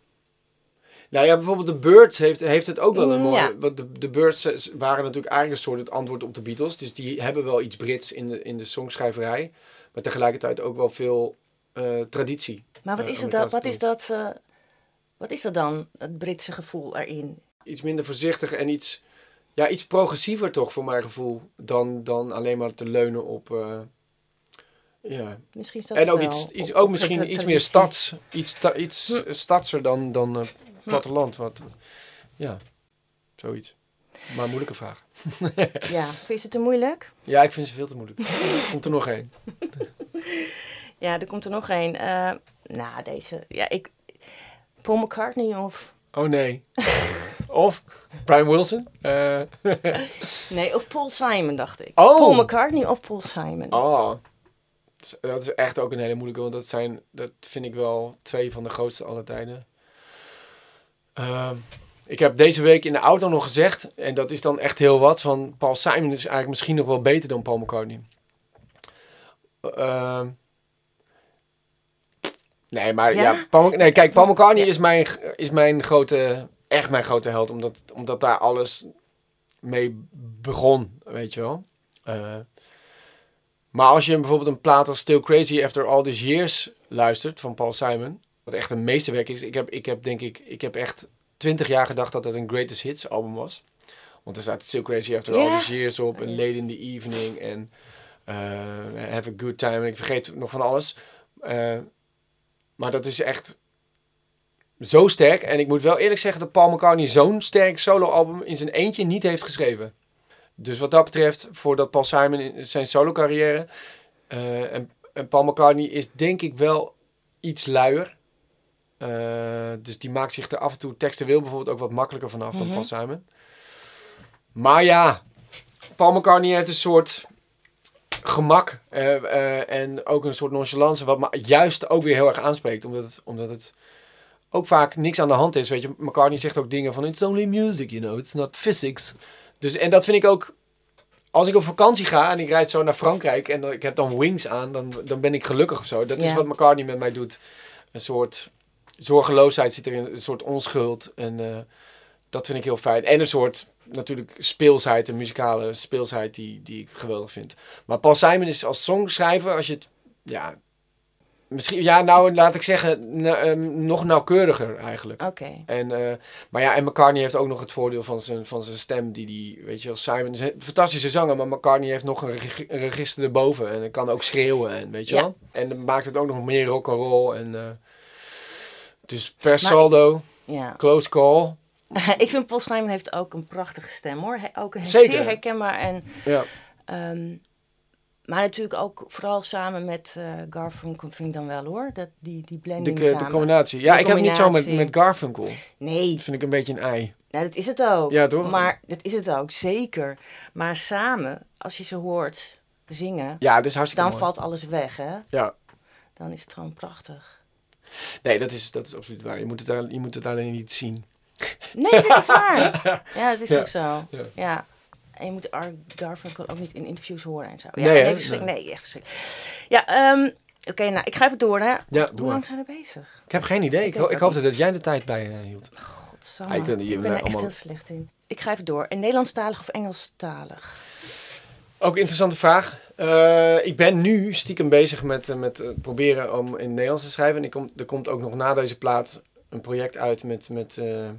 Nou ja, bijvoorbeeld de Birds heeft, heeft het ook wel een Mm, mooi... ja. Want de, de Birds waren natuurlijk eigenlijk een soort het antwoord op de Beatles. Dus die hebben wel iets Brits in de, in de songschrijverij. Maar tegelijkertijd ook wel veel traditie. Maar wat is, het dat, wat, is dat, wat is dat dan, het Britse gevoel erin? Iets minder voorzichtig en iets, ja, iets progressiever toch voor mijn gevoel. Dan, dan alleen maar te leunen op... eh, ja, Misschien is dat En ook iets, iets op- ook misschien iets meer stads. Iets, iets eh, stadser dan, dan eh, platteland. Wat, ja, zoiets. Maar een moeilijke vraag. *laughs* Ja, vind je het te moeilijk? Ja, ik vind ze veel te moeilijk. Komt er nog één? *laughs* Ja, er komt er nog een. Eh, nou, deze. Ja, ik. Paul McCartney of. Oh nee. of Brian Wilson. Eh, *laughs* Nee, of Paul Simon, dacht ik. Oh. Paul McCartney of Paul Simon. oh. Dat is- echt ook een hele moeilijke. Want dat zijn, dat vind ik wel twee van de grootste aller tijden. Ehm, ik heb deze week in de auto nog gezegd, en dat is dan echt heel wat, van Paul Simon is eigenlijk misschien nog wel beter dan Paul McCartney. Ehm, nee, maar ja, Ja? Paul, Mc- nee, kijk, Paul McCartney Ja. is, mijn, is mijn grote, echt mijn grote held, omdat, omdat daar alles mee begon, weet je wel. Eh, maar als je bijvoorbeeld een plaat als Still Crazy After All These Years luistert van Paul Simon, wat echt een meesterwerk is. Ik heb, ik heb denk ik, ik heb echt twintig jaar gedacht dat dat een Greatest Hits album was. Want er staat Still Crazy After All. These Years op en Late in the Evening en eh, Have a Good Time. En ik vergeet nog van alles. Eh, maar dat is echt zo sterk. En ik moet wel eerlijk zeggen dat Paul McCartney zo'n sterk soloalbum in zijn eentje niet heeft geschreven. Dus wat dat betreft, voordat Paul Simon in zijn solo carrière... eh, en, en Paul McCartney is denk ik wel iets luier. Eh, dus die maakt zich er af en toe teksten wil bijvoorbeeld ook wat makkelijker vanaf dan Mhm. Paul Simon. Maar ja, Paul McCartney heeft een soort gemak eh, eh, en ook een soort nonchalance, wat me juist ook weer heel erg aanspreekt, omdat het, omdat het ook vaak niks aan de hand is. Weet je, McCartney zegt ook dingen van: It's only music, you know, it's not physics. Dus en dat vind ik ook. Als ik op vakantie ga en ik rijd zo naar Frankrijk en ik heb dan wings aan, dan, dan ben ik gelukkig of zo. Dat is wat McCartney met mij doet. Een soort zorgeloosheid zit erin, een soort onschuld. En eh, dat vind ik heel fijn. En een soort natuurlijk speelsheid, een muzikale speelsheid die, die ik geweldig vind. Maar Paul Simon is als songschrijver, als je het, ja, misschien, ja, nou laat ik zeggen, na- ehm, nog nauwkeuriger eigenlijk. Oké. En, eh, maar ja, en McCartney heeft ook nog het voordeel van zijn, van zijn stem, die die, weet je wel, Simon is een fantastische zanger, maar McCartney heeft nog een, reg- een register erboven en kan ook schreeuwen en weet je Ja. wel. En dan maakt het ook nog meer rock and roll en eh, dus per saldo, Ja. close call. *laughs* ik vind Paul Simon heeft ook een prachtige stem hoor. Hij, ook een Zeker. zeer herkenbaar en Ja, Ehm, maar natuurlijk ook vooral samen met eh Garfunkel vind ik dan wel hoor. Dat, die, die de, blending de samen. combinatie. Ja, De ik heb niet zo met, combinatie. met Garfunkel. Nee, Dat vind ik een beetje een ei. nou, dat is het ook. Ja, toch? Maar dat is het ook, zeker. Maar samen, als je ze hoort zingen, Ja, dat is hartstikke dan mooi. valt alles weg hè. Ja, Dan is het gewoon prachtig. nee, dat is, dat is absoluut waar. Je moet het, daar- je moet het alleen niet zien. Nee, dat is waar. *laughs* Ja, dat is Ja. ook zo. Ja. Ja. En je moet Ar- Garfunkel ook niet in interviews horen en zo. Ja, Nee, nee, nee. echt verschrikkelijk. Ja, ehm, oké, nou, ik ga even door, hè. Ja, Hoe lang zijn we bezig? Ik heb geen idee. Ik, Ik ho- weet ik ook hoopte dat jij de tijd bij eh, hield. Godsamme. Ah, ik ben er er echt allemaal- heel slecht in. Ik ga even door. En Nederlandstalig of Engelstalig? Ook interessante vraag. Eh, ik ben nu stiekem bezig met, eh, met proberen om in het Nederlands te schrijven. En ik kom, er komt ook nog na deze plaat een project uit met, met, eh,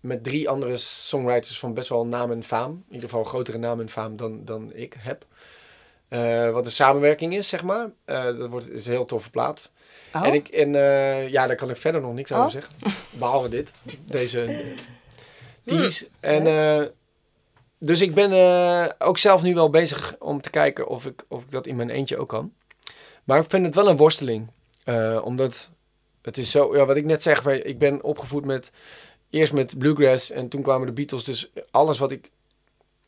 met drie andere songwriters van best wel naam en faam. In ieder geval grotere naam en faam dan, dan ik heb. Eh, wat een samenwerking is, zeg maar. Eh, dat wordt, is een heel toffe plaat. Oh, En, ik, en ja, daar kan ik verder nog niks Oh. over zeggen. Behalve dit. Deze eh, tease. En, dus ik ben ook zelf nu wel bezig om te kijken of ik, of ik dat in mijn eentje ook kan. Maar ik vind het wel een worsteling. Omdat het is zo... Ja, wat ik net zeg. Ik ben opgevoed met... Eerst met bluegrass en toen kwamen de Beatles. Dus alles wat ik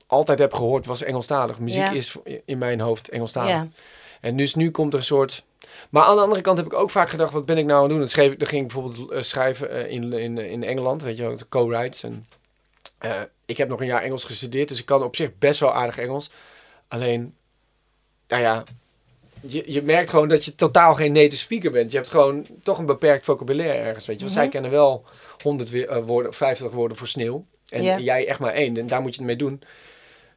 altijd heb gehoord was Engelstalig. Muziek Ja. is in mijn hoofd Engelstalig. ja. En dus nu komt er een soort. Maar aan de andere kant heb ik ook vaak gedacht: wat ben ik nou aan het doen? Dat, schreef, dat ging ik bijvoorbeeld eh, schrijven eh, in, in, in Engeland, weet je wel, de co-writes. En eh, ik heb nog een jaar Engels gestudeerd, dus ik kan op zich best wel aardig Engels. Alleen, nou ja, je, je merkt gewoon dat je totaal geen native speaker bent. Je hebt gewoon toch een beperkt vocabulaire ergens, weet je wel. Zij Mhm. kennen wel 100 weer, eh, woorden, 50 woorden voor sneeuw. En jij echt maar één. En daar moet je het mee doen.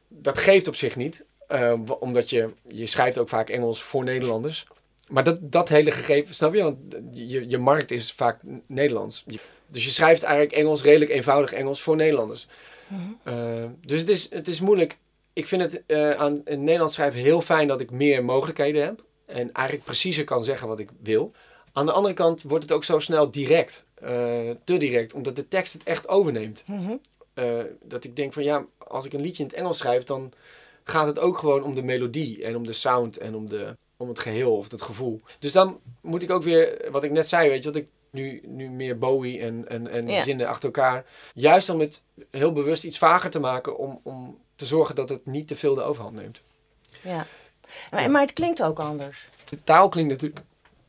Dat geeft op zich niet. eh, omdat je, je schrijft ook vaak Engels voor Nederlanders. Maar dat, dat hele gegeven, snap je? Want je, je markt is vaak Nederlands. Dus je schrijft eigenlijk Engels, redelijk eenvoudig Engels voor Nederlanders. Eh, dus het is, het is moeilijk. Ik vind het eh, aan in het Nederlands schrijven heel fijn dat ik meer mogelijkheden heb. En eigenlijk preciezer kan zeggen wat ik wil. Aan de andere kant wordt het ook zo snel direct. eh, te direct, omdat de tekst het echt overneemt. Mhm. Eh, dat ik denk van ja, als ik een liedje in het Engels schrijf, dan gaat het ook gewoon om de melodie en om de sound en om, de, om het geheel of het gevoel. Dus dan moet ik ook weer, wat ik net zei, weet je, dat ik nu, nu meer Bowie en, en, en zinnen achter elkaar. Juist om het heel bewust iets vager te maken om, om te zorgen dat het niet te veel de overhand neemt. Ja. Maar, maar het klinkt ook anders. De taal klinkt natuurlijk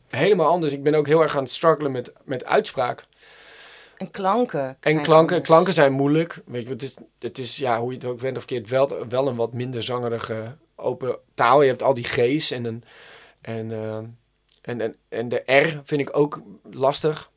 helemaal anders. Ik ben ook heel erg aan het struggelen met, met uitspraak. En klanken. En klanken, anders. klanken zijn moeilijk. Weet je, het is, het is ja, hoe je het ook went of keert, wel, wel een wat minder zangerige open taal. Je hebt al die G's en, een, en, eh, en, en, en de R vind ik ook lastig.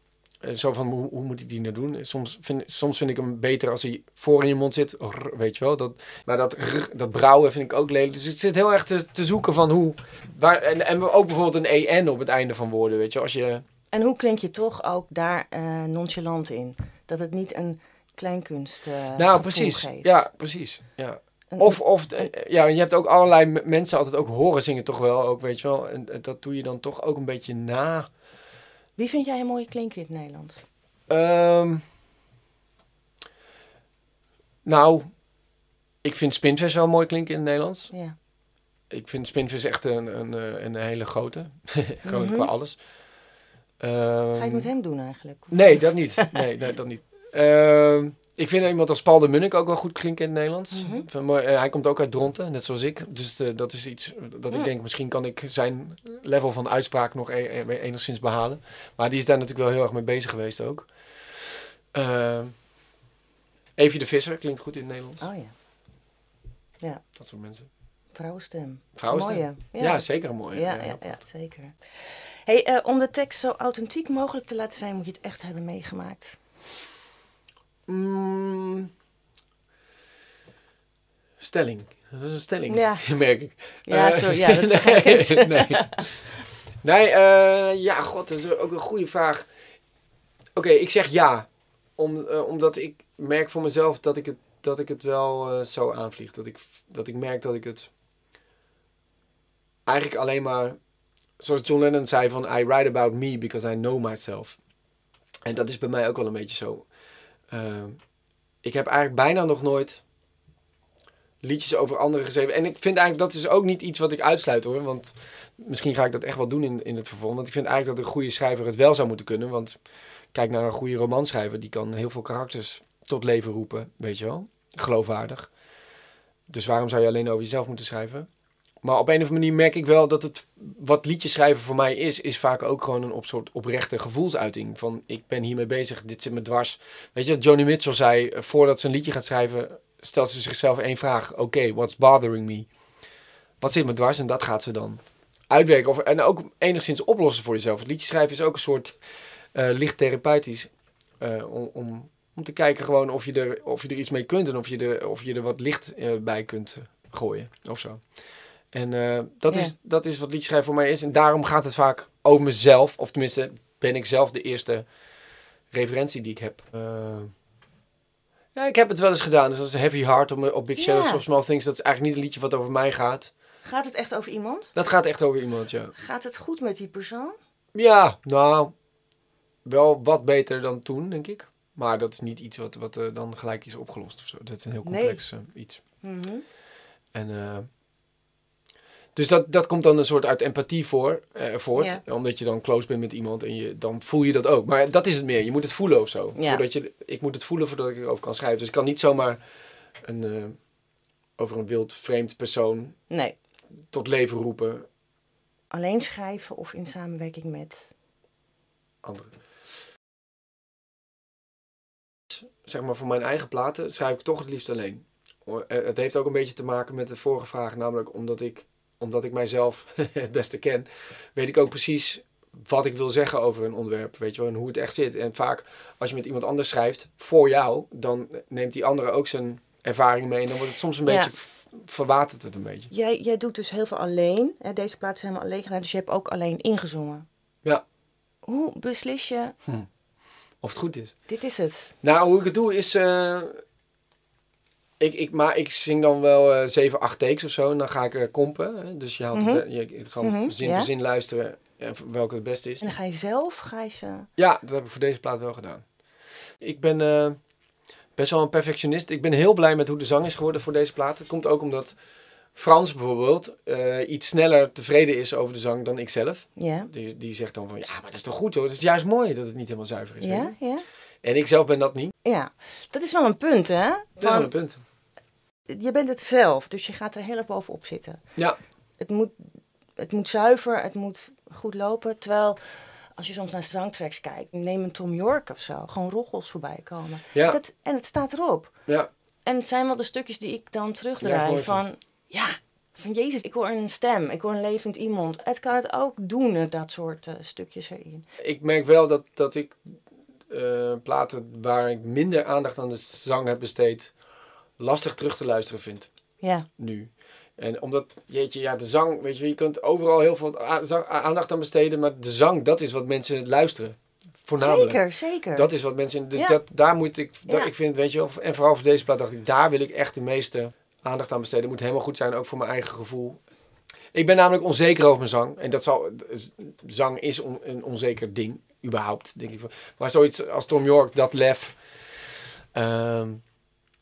Eh, Zo van, hoe, hoe moet ik die nou doen? Soms vind, soms vind ik hem beter als hij voor in je mond zit. Weet je wel. Dat, maar dat, dat brouwen vind ik ook lelijk. Dus ik zit heel erg te, te zoeken van hoe... Waar, en, en ook bijvoorbeeld een EN op het einde van woorden. Weet je, als je... En hoe klink je toch ook daar eh, nonchalant in? Dat het niet een kleinkunst eh nou, precies. geeft. Ja, precies. Ja. Een- Of, of ja, je hebt ook allerlei mensen altijd ook horen zingen toch wel, ook, weet je wel. En dat doe je dan toch ook een beetje na. Wie vind jij een mooie klinker in het Nederlands? Ehm, nou, ik vind Spinvis wel mooi klinken in het Nederlands. Ja. Ik vind Spinvis echt een, een, eh, een hele grote. *laughs* Gewoon Mhm. qua alles. Ga je het Ehm, met hem doen eigenlijk? Nee, dat niet. Nee, nee dat niet. Ehm, ik vind iemand als Paul de Munnik ook wel goed klinken in het Nederlands. Mhm. Van eh, hij komt ook uit Dronten, net zoals ik. Dus eh, dat is iets dat Ja. ik denk, misschien kan ik zijn level van uitspraak nog e- e- enigszins behalen. Maar die is daar natuurlijk wel heel erg mee bezig geweest ook. Evie de Visser klinkt goed in het Nederlands. Oh ja, Dat soort mensen. vrouwenstem. Vrouwenstem. Mooie. Ja, zeker een mooie. Ja, ja, ja, zeker. Hey, om de tekst zo authentiek mogelijk te laten zijn, moet je het echt hebben meegemaakt. Mm. stelling. Dat is een stelling, Ja. *laughs* merk ik. Ja, Eh, zo, ja, dat is *laughs* nee, *laughs* nee. Nee, eh, ja, god, dat is ook een goede vraag. Oké, ik zeg ja. Om, eh, omdat ik merk voor mezelf dat ik het, dat ik het wel zo aanvlieg. Dat ik, dat ik merk dat ik het eigenlijk alleen maar... Zoals John Lennon zei van... I write about me because I know myself. En dat is bij mij ook wel een beetje zo. Eh, ik heb eigenlijk bijna nog nooit liedjes over anderen geschreven. En ik vind eigenlijk dat is ook niet iets wat ik uitsluit hoor. Want misschien ga ik dat echt wel doen in, in het vervolg. Want ik vind eigenlijk dat een goede schrijver het wel zou moeten kunnen. Want kijk naar een goede romanschrijver. Die kan heel veel karakters tot leven roepen. Weet je wel. Geloofwaardig. Dus waarom zou je alleen over jezelf moeten schrijven? Maar op een of andere manier merk ik wel dat het wat liedjes schrijven voor mij is, is vaak ook gewoon een op soort oprechte gevoelsuiting. Van ik ben hiermee bezig, dit zit me dwars. Weet je, Joni Mitchell zei, eh, voordat ze een liedje gaat schrijven, stelt ze zichzelf één vraag. Oké, what's bothering me? Wat zit me dwars? En dat gaat ze dan uitwerken. Of, en ook enigszins oplossen voor jezelf. Het liedje schrijven is ook een soort eh, licht therapeutisch. eh, om, om, te kijken gewoon of je, er, of je er iets mee kunt en of je er, of je er wat licht bij kunt gooien of zo. En eh, dat, Ja. is, dat is wat liedschrijven voor mij is. En daarom gaat het vaak over mezelf. Of tenminste, ben ik zelf de eerste referentie die ik heb. Eh, ja, ik heb het wel eens gedaan. Dus dat is Heavy Heart op, op Big Shadows Ja. of Small Things. Dat is eigenlijk niet een liedje wat over mij gaat. Gaat het echt over iemand? Dat gaat echt over iemand, ja. Gaat het goed met die persoon? Ja, nou, wel wat beter dan toen, denk ik. Maar dat is niet iets wat, wat eh, dan gelijk is opgelost of zo. Dat is een heel complex iets. Mhm. En, dus dat, dat komt dan een soort uit empathie voor, eh, voort. Ja. Omdat je dan close bent met iemand en je, dan voel je dat ook. Maar dat is het meer. Je moet het voelen of zo. Ja. Voordat je, ik moet het voelen voordat ik erover kan schrijven. Dus ik kan niet zomaar een, eh, over een wild vreemd persoon Nee, tot leven roepen. alleen schrijven of in samenwerking met. Anderen. Zeg maar voor mijn eigen platen schrijf ik toch het liefst alleen. Eh, Het heeft ook een beetje te maken met de vorige vraag. Namelijk omdat ik, omdat ik mijzelf *laughs* het beste ken, weet ik ook precies wat ik wil zeggen over een onderwerp. Weet je wel, en hoe het echt zit. En vaak als je met iemand anders schrijft voor jou, dan neemt die andere ook zijn ervaring mee. En dan wordt het soms een Ja. beetje, verwatert het een beetje. Jij, jij doet dus heel veel alleen. Hè? Deze plaat is helemaal alleen gedaan, dus je hebt ook alleen ingezongen. Ja. Hoe beslis je, Of het goed is. dit is het? Nou, hoe ik het doe is. eh, ik, ik, maar ik zing dan wel eh 7, 8 takes of zo. En dan ga ik eh, kompen. Hè. Dus je haalt Mhm. je, gewoon Mhm, zin ja. voor zin luisteren. En welke het beste is. En dan ga je zelf, ga je ze... Ja, dat heb ik voor deze plaat wel gedaan. Ik ben eh, best wel een perfectionist. Ik ben heel blij met hoe de zang is geworden voor deze plaat. Het komt ook omdat Frans bijvoorbeeld eh, iets sneller tevreden is over de zang dan ik zelf. Ja, Die, die zegt dan van, ja, maar dat is toch goed hoor. Het is juist mooi dat het niet helemaal zuiver is. ja, ja. En ik zelf ben dat niet. Ja, dat is wel een punt, hè? Dat is wel een punt. je bent het zelf, dus je gaat er heel erg bovenop zitten. Ja, Het moet, het moet zuiver, het moet goed lopen. Terwijl, als je soms naar zangtracks kijkt, neem een Tom York of zo, gewoon roggels voorbij komen. ja, Dat, en het staat erop. ja. En het zijn wel de stukjes die ik dan Ja, terugdraai mooi van, ja, van Jezus, ik hoor een stem, ik hoor een levend iemand. Het kan het ook doen, eh, dat soort eh, stukjes erin. Ik merk wel dat, dat ik eh, platen waar ik minder aandacht aan de zang heb besteed, lastig terug te luisteren vind Ja, nu. En omdat, jeetje, ja, de zang, weet je, je kunt overal heel veel aandacht aan besteden, maar de zang, dat is wat mensen luisteren. Voornamelijk. Zeker, zeker. Dat is wat mensen, dus Ja. dat, daar moet ik, dat, Ja. ik vind, weet je en vooral voor deze plaat dacht ik, daar wil ik echt de meeste aandacht aan besteden. Het moet helemaal goed zijn, ook voor mijn eigen gevoel. Ik ben namelijk onzeker over mijn zang. En dat zal, zang is on- een onzeker ding, überhaupt, denk ik. Maar zoiets als Tom York, dat lef. ehm,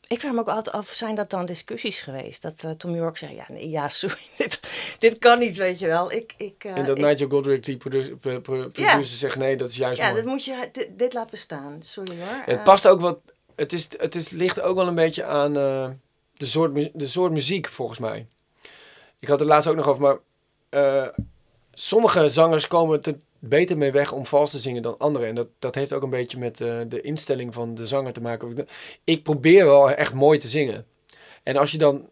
Ik vraag me ook altijd af, zijn dat dan discussies geweest? Dat eh, Tom York zei, ja, nee, ja, *laughs* sorry, dit, dit kan niet, weet je wel. Ik, ik, eh, en dat ik- Nigel Godrich, die produ- pro- pro- producer, zegt nee, dat is juist ja, mooi. dat moet je, dit, dit laat bestaan. Sorry hoor. Het Eh, past ook wat. Het, is, het is, ligt ook wel een beetje aan de, soort, de soort muziek, volgens mij. Ik had het laatst ook nog over, maar sommige zangers komen er beter mee weg om vals te zingen dan anderen. En dat, dat heeft ook een beetje met eh, de instelling van de zanger te maken. Ik probeer wel echt mooi te zingen. En als je dan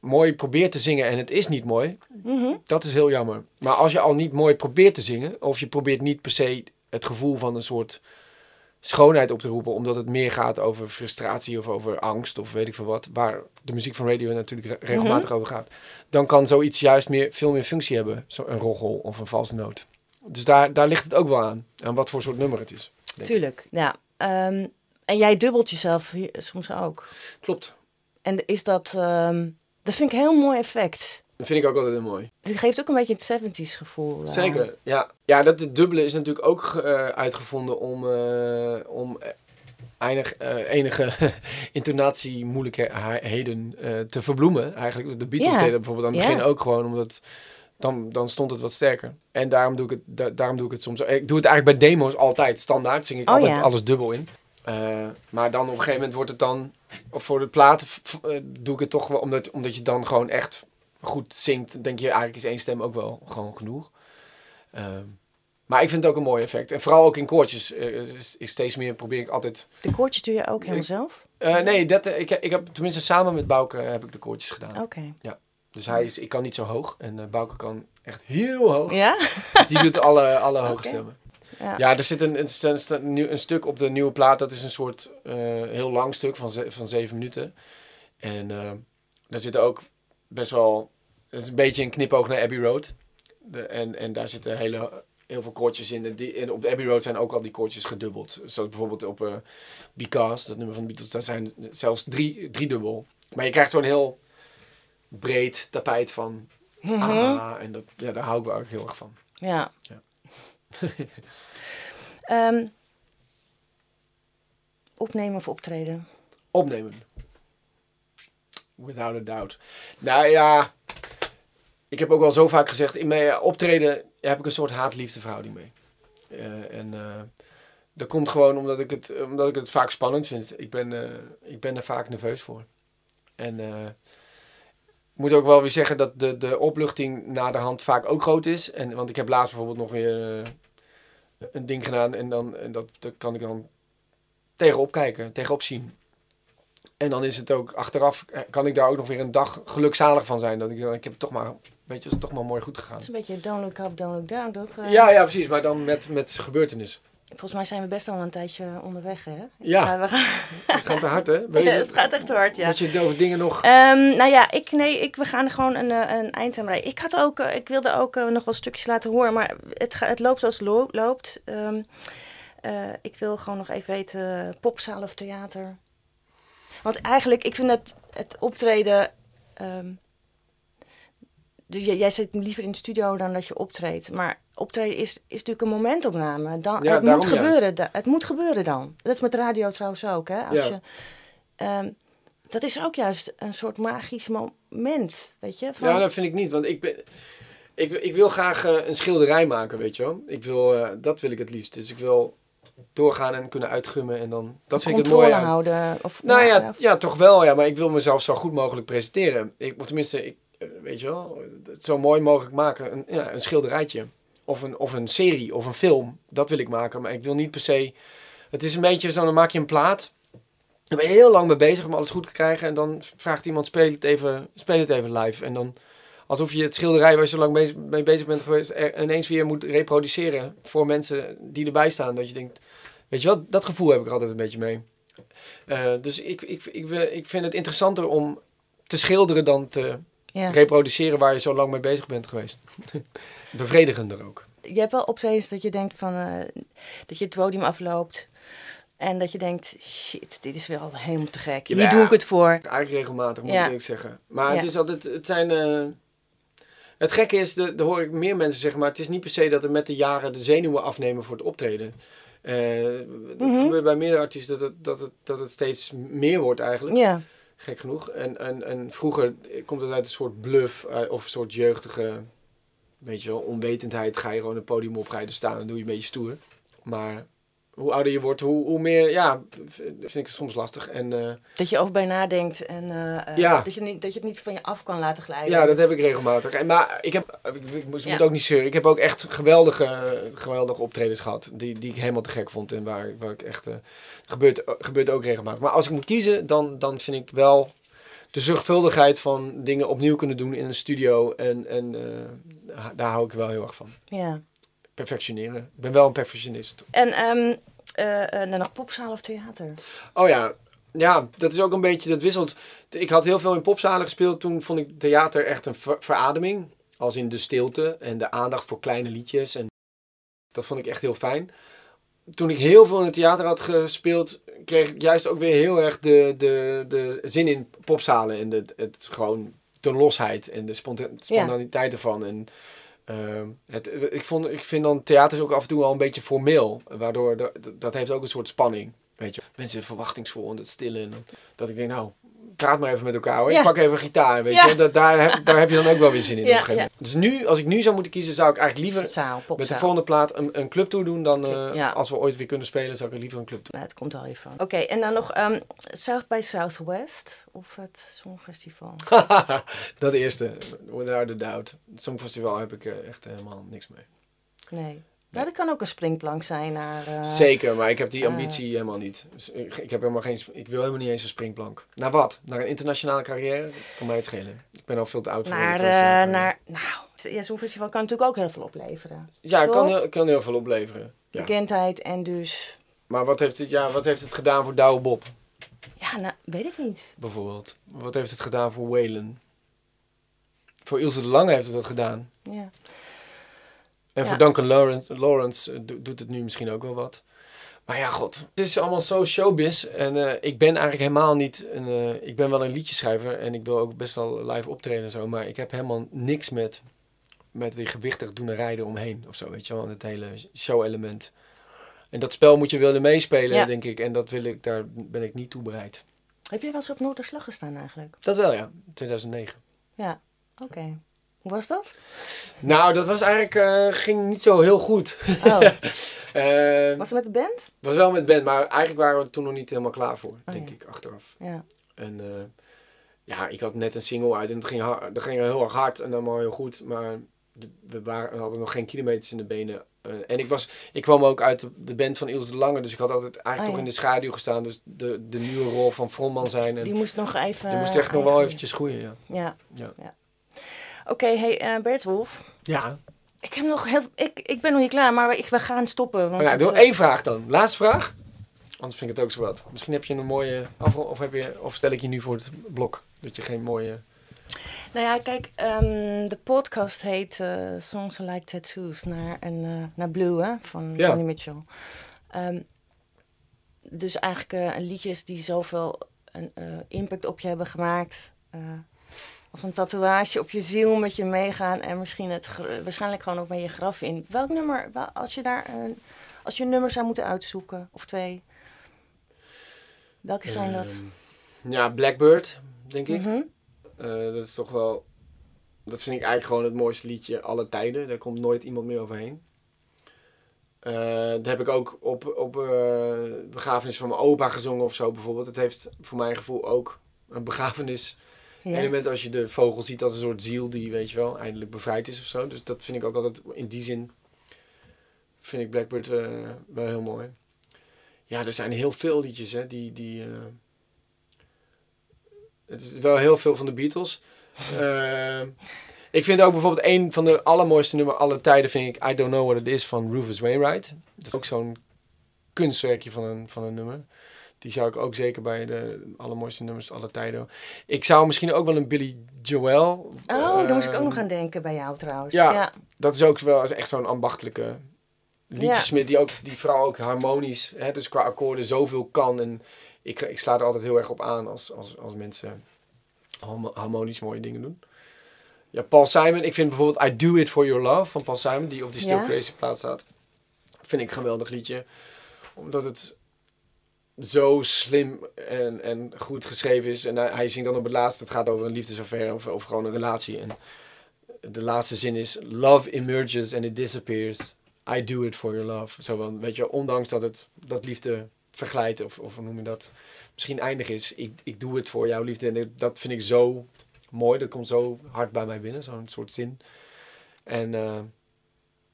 mooi probeert te zingen en het is niet mooi, mhm. dat is heel jammer. Maar als je al niet mooi probeert te zingen, of je probeert niet per se het gevoel van een soort schoonheid op te roepen, omdat het meer gaat over frustratie of over angst of weet ik veel wat, waar de muziek van radio natuurlijk re- regelmatig over gaat, dan kan zoiets juist meer, veel meer functie hebben, zo een roggel of een valse noot. Dus daar, daar ligt het ook wel aan, aan wat voor soort nummer het is. Tuurlijk, ja. Ehm, en jij dubbelt jezelf soms ook. Klopt. En is dat, ehm, dat vind ik een heel mooi effect. Dat vind ik ook altijd heel mooi. Het geeft ook een beetje het 70s gevoel. eh. Zeker, ja. Ja, dat het dubbele is natuurlijk ook eh, uitgevonden om, eh, om einig, enige *laughs* intonatiemoeilijkheden eh te verbloemen. Eigenlijk, de Beatles Ja. deden bijvoorbeeld aan het Ja. begin ook gewoon, omdat dan, dan stond het wat sterker. En daarom doe ik het, da- daarom doe ik het soms. Ik doe het eigenlijk bij demo's altijd standaard, zing ik Oh, altijd ja. alles dubbel in. Eh, maar dan op een gegeven moment wordt het dan, of voor de plaat eh, doe ik het toch wel, omdat, omdat je dan gewoon echt goed zingt, denk je eigenlijk is één stem ook wel gewoon genoeg. Ehm, maar ik vind het ook een mooi effect. En vooral ook in koortjes. eh, is, is steeds meer probeer ik altijd. De koortjes doe je ook helemaal zelf? Nee, dat, ik, ik heb tenminste samen met Bouke heb ik de koortjes gedaan. Oké. Dus hij is, ik kan niet zo hoog. En eh Bouke kan echt heel hoog. Ja? Dus die doet alle, alle *laughs* hoge stemmen. Ja. Ja, er zit een, een, een, een, stuk op de nieuwe plaat. Dat is een soort eh, heel lang stuk van, ze- van zeven minuten. En eh, daar zitten ook best wel... Het is een beetje een knipoog naar Abbey Road. De, en, en daar zitten hele, heel veel koortjes in. En, die, en op de Abbey Road zijn ook al die koortjes gedubbeld. Zoals bijvoorbeeld op eh Because, dat nummer van de Beatles. Daar zijn zelfs drie, drie dubbel. Maar je krijgt zo'n heel breed tapijt van... Mhm. Ah, en dat, ja, daar hou ik wel ook heel erg van. Ja. Ja. *laughs* Ehm, opnemen of optreden? Opnemen. Without a doubt. Nou ja, ik heb ook wel zo vaak gezegd, in mijn optreden heb ik een soort haat-liefde verhouding mee. Eh, en eh, dat komt gewoon omdat ik, het, omdat ik het vaak spannend vind. Ik ben, eh, ik ben er vaak nerveus voor. En moet ook wel weer zeggen dat de, de opluchting na de hand vaak ook groot is. En, want ik heb laatst bijvoorbeeld nog weer eh, een ding gedaan en, dan, en dat, dat kan ik dan tegenop kijken, tegenop zien. En dan is het ook achteraf, eh, kan ik daar ook nog weer een dag gelukzalig van zijn. Dat ik, ik heb het toch maar, weet je, het is toch maar mooi goed gegaan. Het is een beetje don't look up, don't look down, toch? Eh, Ja, ja, precies. Maar dan met, met gebeurtenis. Volgens mij zijn we best al een tijdje onderweg, hè? Ja. we gaan, Het gaat te hard, hè? Ja, het gaat echt hard, ja. Moet je over dingen nog... Ehm, nou ja, ik, nee, ik, we gaan er gewoon een, eh, een eind aan breien. Ik, had ook, eh, ik wilde ook eh, nog wat stukjes laten horen, maar het, het loopt zoals het lo- loopt. Ehm, eh, ik wil gewoon nog even weten, popzaal of theater? Want eigenlijk, ik vind het, het optreden... ehm, dus jij, jij zit liever in de studio dan dat je optreedt. Maar optreden is, is natuurlijk een momentopname. Dan, Ja, het moet gebeuren. da- het moet gebeuren dan. Dat is met radio trouwens ook, hè? Als Ja. je, ehm, dat is ook juist een soort magisch moment, weet je? Van, Ja, dat vind ik niet. Want ik, ben, ik, ik wil graag eh, een schilderij maken, weet je wel. Ik wil, eh, dat wil ik het liefst. Dus ik wil doorgaan en kunnen uitgummen. En dan, dat vind ik het aan- houden. Of, Nou ja, ja, toch wel. Ja, maar ik wil mezelf zo goed mogelijk presenteren. Ik, of tenminste, ik, weet je wel, het zo mooi mogelijk maken. Een, ja, een schilderijtje. Of een, of een serie of een film. Dat wil ik maken. Maar ik wil niet per se... Het is een beetje zo, dan maak je een plaat. Daar ben je heel lang mee bezig om alles goed te krijgen. En dan vraagt iemand, speel het even, speel het even live. En dan alsof je het schilderij waar je zo lang mee bezig bent geweest... ineens weer moet reproduceren voor mensen die erbij staan. Dat je denkt, weet je wel, dat gevoel heb ik altijd een beetje mee. Eh, dus ik, ik, ik, ik vind het interessanter om te schilderen dan te Ja. Reproduceren waar je zo lang mee bezig bent geweest. *laughs* Bevredigender ook. Je hebt wel optredens dat je denkt van... eh, dat je het podium afloopt... En dat je denkt, shit, dit is wel helemaal te gek. Hier Ja. doe ik het voor. Eigenlijk regelmatig, moet Ja. ik zeggen. Maar het is altijd, het zijn... eh, het gekke is, de- daar hoor ik meer mensen zeggen, maar het is niet per se dat er met de jaren de zenuwen afnemen voor het optreden. Eh dat Mhm. gebeurt bij meerdere artiesten dat het, dat, het, dat het steeds meer wordt eigenlijk. Ja, Gek genoeg. En, en, en vroeger komt het uit een soort bluff eh, of een soort jeugdige, weet je wel, onwetendheid. Ga je gewoon een podium oprijden staan en doe je een beetje stoer. Maar hoe ouder je wordt, hoe, hoe meer, ja, vind ik het soms lastig. En eh, dat je overbij nadenkt en eh, eh, Ja. dat, je niet, dat je het niet van je af kan laten glijden. ja, dat heb ik regelmatig. En, maar ik heb, ik, ik moest, Ja. moet ook niet zeuren. Ik heb ook echt geweldige, geweldige optredens gehad. Die, die ik helemaal te gek vond en waar, waar ik echt, gebeurt, gebeurt ook regelmatig. Maar als ik moet kiezen, dan, dan vind ik wel de zorgvuldigheid van dingen opnieuw kunnen doen in een studio. En, en daar hou ik wel heel erg van. Ja. Perfectioneren. Ik ben wel een perfectionist. En eh, dan nog popzaal of theater? Oh ja, ja, dat is ook een beetje, dat wisselt. Ik had heel veel in popzalen gespeeld. Toen vond ik theater echt een ver- verademing. Als in de stilte en de aandacht voor kleine liedjes. En dat vond ik echt heel fijn. Toen ik heel veel in het theater had gespeeld, kreeg ik juist ook weer heel erg de, de, de zin in popzalen. En de, het gewoon de losheid en de sponta- spontaniteit ervan. En ehm, het, ik, vond, ik vind dan theater ook af en toe al een beetje formeel. Waardoor dat heeft ook een soort spanning. Weet je, mensen verwachtingsvol en het stille. En dan- dat ik denk, nou, praat maar even met elkaar hoor. Ik pak even gitaar, weet je. Dat, daar, heb, daar heb je dan ook wel weer zin in. Ja, op een. Dus nu, als ik nu zou moeten kiezen, zou ik eigenlijk liever Zaal, met de volgende plaat een, een clubtour doen dan Ja. als we ooit weer kunnen spelen, zou ik liever een clubtour. Nou, het komt wel even. Oké, en dan nog ehm, South by Southwest of het Songfestival? *laughs* dat eerste, without a doubt. Het Songfestival heb ik eh, echt helemaal niks mee. Nee. Nou, dat kan ook een springplank zijn naar... eh, Zeker, maar ik heb die ah. ambitie helemaal niet. Dus ik, ik, heb helemaal geen, ik wil helemaal niet eens een springplank. Naar wat? Naar een internationale carrière? Kan mij het schelen. Ik ben al veel te oud voor Naar, eh, carrière. naar, nou, ja, zo'n festival kan natuurlijk ook heel veel opleveren. Ja, het kan, kan heel veel opleveren. Ja. Bekendheid en dus... Maar wat heeft, het, ja, wat heeft het gedaan voor Douwe Bob, Ja, nou, weet ik niet. bijvoorbeeld? Wat heeft het gedaan voor Waylon? Voor Ilse de Lange heeft het dat gedaan. Ja. En voor Duncan Lawrence, Lawrence eh, do- doet het nu misschien ook wel wat. Maar ja, god. Het is allemaal zo showbiz. En eh, ik ben eigenlijk helemaal niet... Een, eh, ik ben wel een liedjeschrijver. En ik wil ook best wel live optreden en zo. Maar ik heb helemaal niks met, met die gewichtig doen en rijden omheen. Of zo, weet je wel. Het hele show-element. En dat spel moet je willen meespelen, Ja. denk ik. En dat wil ik, daar ben ik niet toe bereid. Heb je wel eens op Noorderslag gestaan eigenlijk? Dat wel, ja. 2009. Ja, oké. Hoe was dat? Nou, dat was eigenlijk... eh, ging niet zo heel goed. Oh, *laughs* Eh, was het met de band? was wel met band, maar eigenlijk waren we er toen nog niet helemaal klaar voor, Oh, denk ja. ik, achteraf. Ja. En eh, ja, ik had net een single uit en het ging, hard, dat ging heel erg hard en allemaal heel goed, maar de- we, waren, we hadden nog geen kilometers in de benen. En ik, was, ik kwam ook uit de, de band van Ilse de Lange, dus ik had altijd eigenlijk Oh, toch in de schaduw gestaan, dus de, de nieuwe rol van frontman zijn. En Die moest nog even... die moest echt nog wel eventjes groeien, ja. Ja. Ja. Oké, hey eh, Bert Wolf. Ja, Ik, heb nog heel, ik, ik ben nog niet klaar, maar ik, we gaan stoppen. Want maar ja, doe eh, één vraag dan. Laatste vraag. Anders vind ik het ook zo wat. Misschien heb je een mooie, of, of, heb je, of stel ik je nu voor het blok, dat je geen mooie... Nou ja, kijk, ehm, de podcast heet eh, Songs Like Tattoos naar, een, naar Blue hè, van Ja. Johnny Mitchell. Ehm, dus eigenlijk liedjes die zoveel een, impact op je hebben gemaakt. Als een tatoeage op je ziel met je meegaan en misschien het waarschijnlijk gewoon ook met je graf in. Welk nummer, wel, als je daar een, als je een nummer zou moeten uitzoeken, of twee, welke zijn dat? Ehm, Ja, Blackbird, denk ik. Mhm. Eh, dat is toch wel... Dat vind ik eigenlijk gewoon het mooiste liedje alle tijden. Daar komt nooit iemand meer overheen. Eh, dat heb ik ook op, op eh, begrafenis van mijn opa gezongen of zo bijvoorbeeld. Het heeft voor mijn gevoel ook een begrafenis Ja. element als je de vogel ziet als een soort ziel die, weet je wel, eindelijk bevrijd is of zo. Dus dat vind ik ook altijd, in die zin, vind ik Blackbird eh, wel heel mooi. Ja, er zijn heel veel liedjes, hè, die, die eh, het is wel heel veel van de Beatles. *laughs* Eh, ik vind ook bijvoorbeeld een van de allermooiste nummer aller tijden, vind ik I Don't Know What It Is van Rufus Wainwright. Dat is ook zo'n kunstwerkje van een, van een nummer. Die zou ik ook zeker bij de allermooiste nummers aller tijden. Ik zou misschien ook wel een Billy Joel. Oh, daar moest ik ook nog aan denken bij jou trouwens. ja. ja. Dat is ook wel is echt zo'n ambachtelijke liedjesmid die ook die vrouw ook harmonisch, hè, dus qua akkoorden zoveel kan. En ik, ik sla er altijd heel erg op aan als, als, als mensen harmo- harmonisch mooie dingen doen. Ja, Paul Simon. Ik vind bijvoorbeeld I Do It For Your Love van Paul Simon, die op die Still Ja. Crazy plaat staat. Vind ik een geweldig liedje. Omdat het zo slim en, en goed geschreven is. En hij, zingt dan op het laatste, het gaat over een liefdesaffaire of over gewoon een relatie. En de laatste zin is, love emerges and it disappears. I do it for your love. Zo van, weet je, ondanks dat het dat liefde verglijdt of, of hoe noem je dat, misschien eindig is. Ik, ik doe het voor jouw liefde. En dat vind ik zo mooi. Dat komt zo hard bij mij binnen, zo'n soort zin. En eh,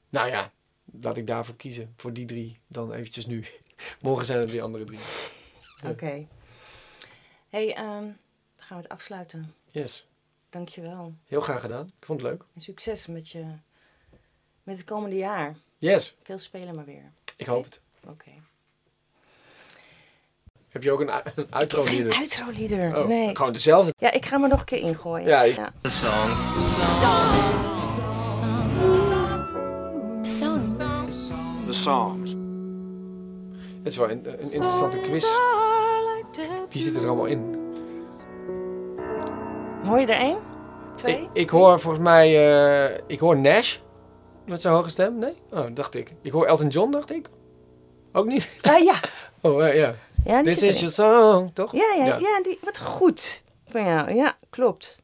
nou ja, laat ik daarvoor kiezen. Voor die drie dan eventjes nu. Morgen zijn het weer andere drie. Oké. hey, ehm, dan gaan we het afsluiten. Yes, Dankjewel. heel graag gedaan. Ik vond het leuk. En succes met, je, met het komende jaar. Yes, Veel spelen maar weer. ik hoop het. Oké. Heb je ook een, een outro lieder? outro-lieder. Oh, nee. Gewoon dezelfde. Ja, ik ga er nog een keer ingooien. Ja, ik- ja. The song. The songs. Het is wel een, een interessante quiz. Wie zit er allemaal in? Hoor je er één? Twee? Ik, ik hoor volgens mij, eh, ik hoor Nash met zijn hoge stem. Nee? Oh, dacht ik. Ik hoor Elton John, dacht ik. Ook niet? Ah, *laughs* ja. *laughs* Oh, eh, ja. ja die This zit is erin. your song, toch? Ja, ja, Ja. ja. die, wat goed van jou. Ja, klopt.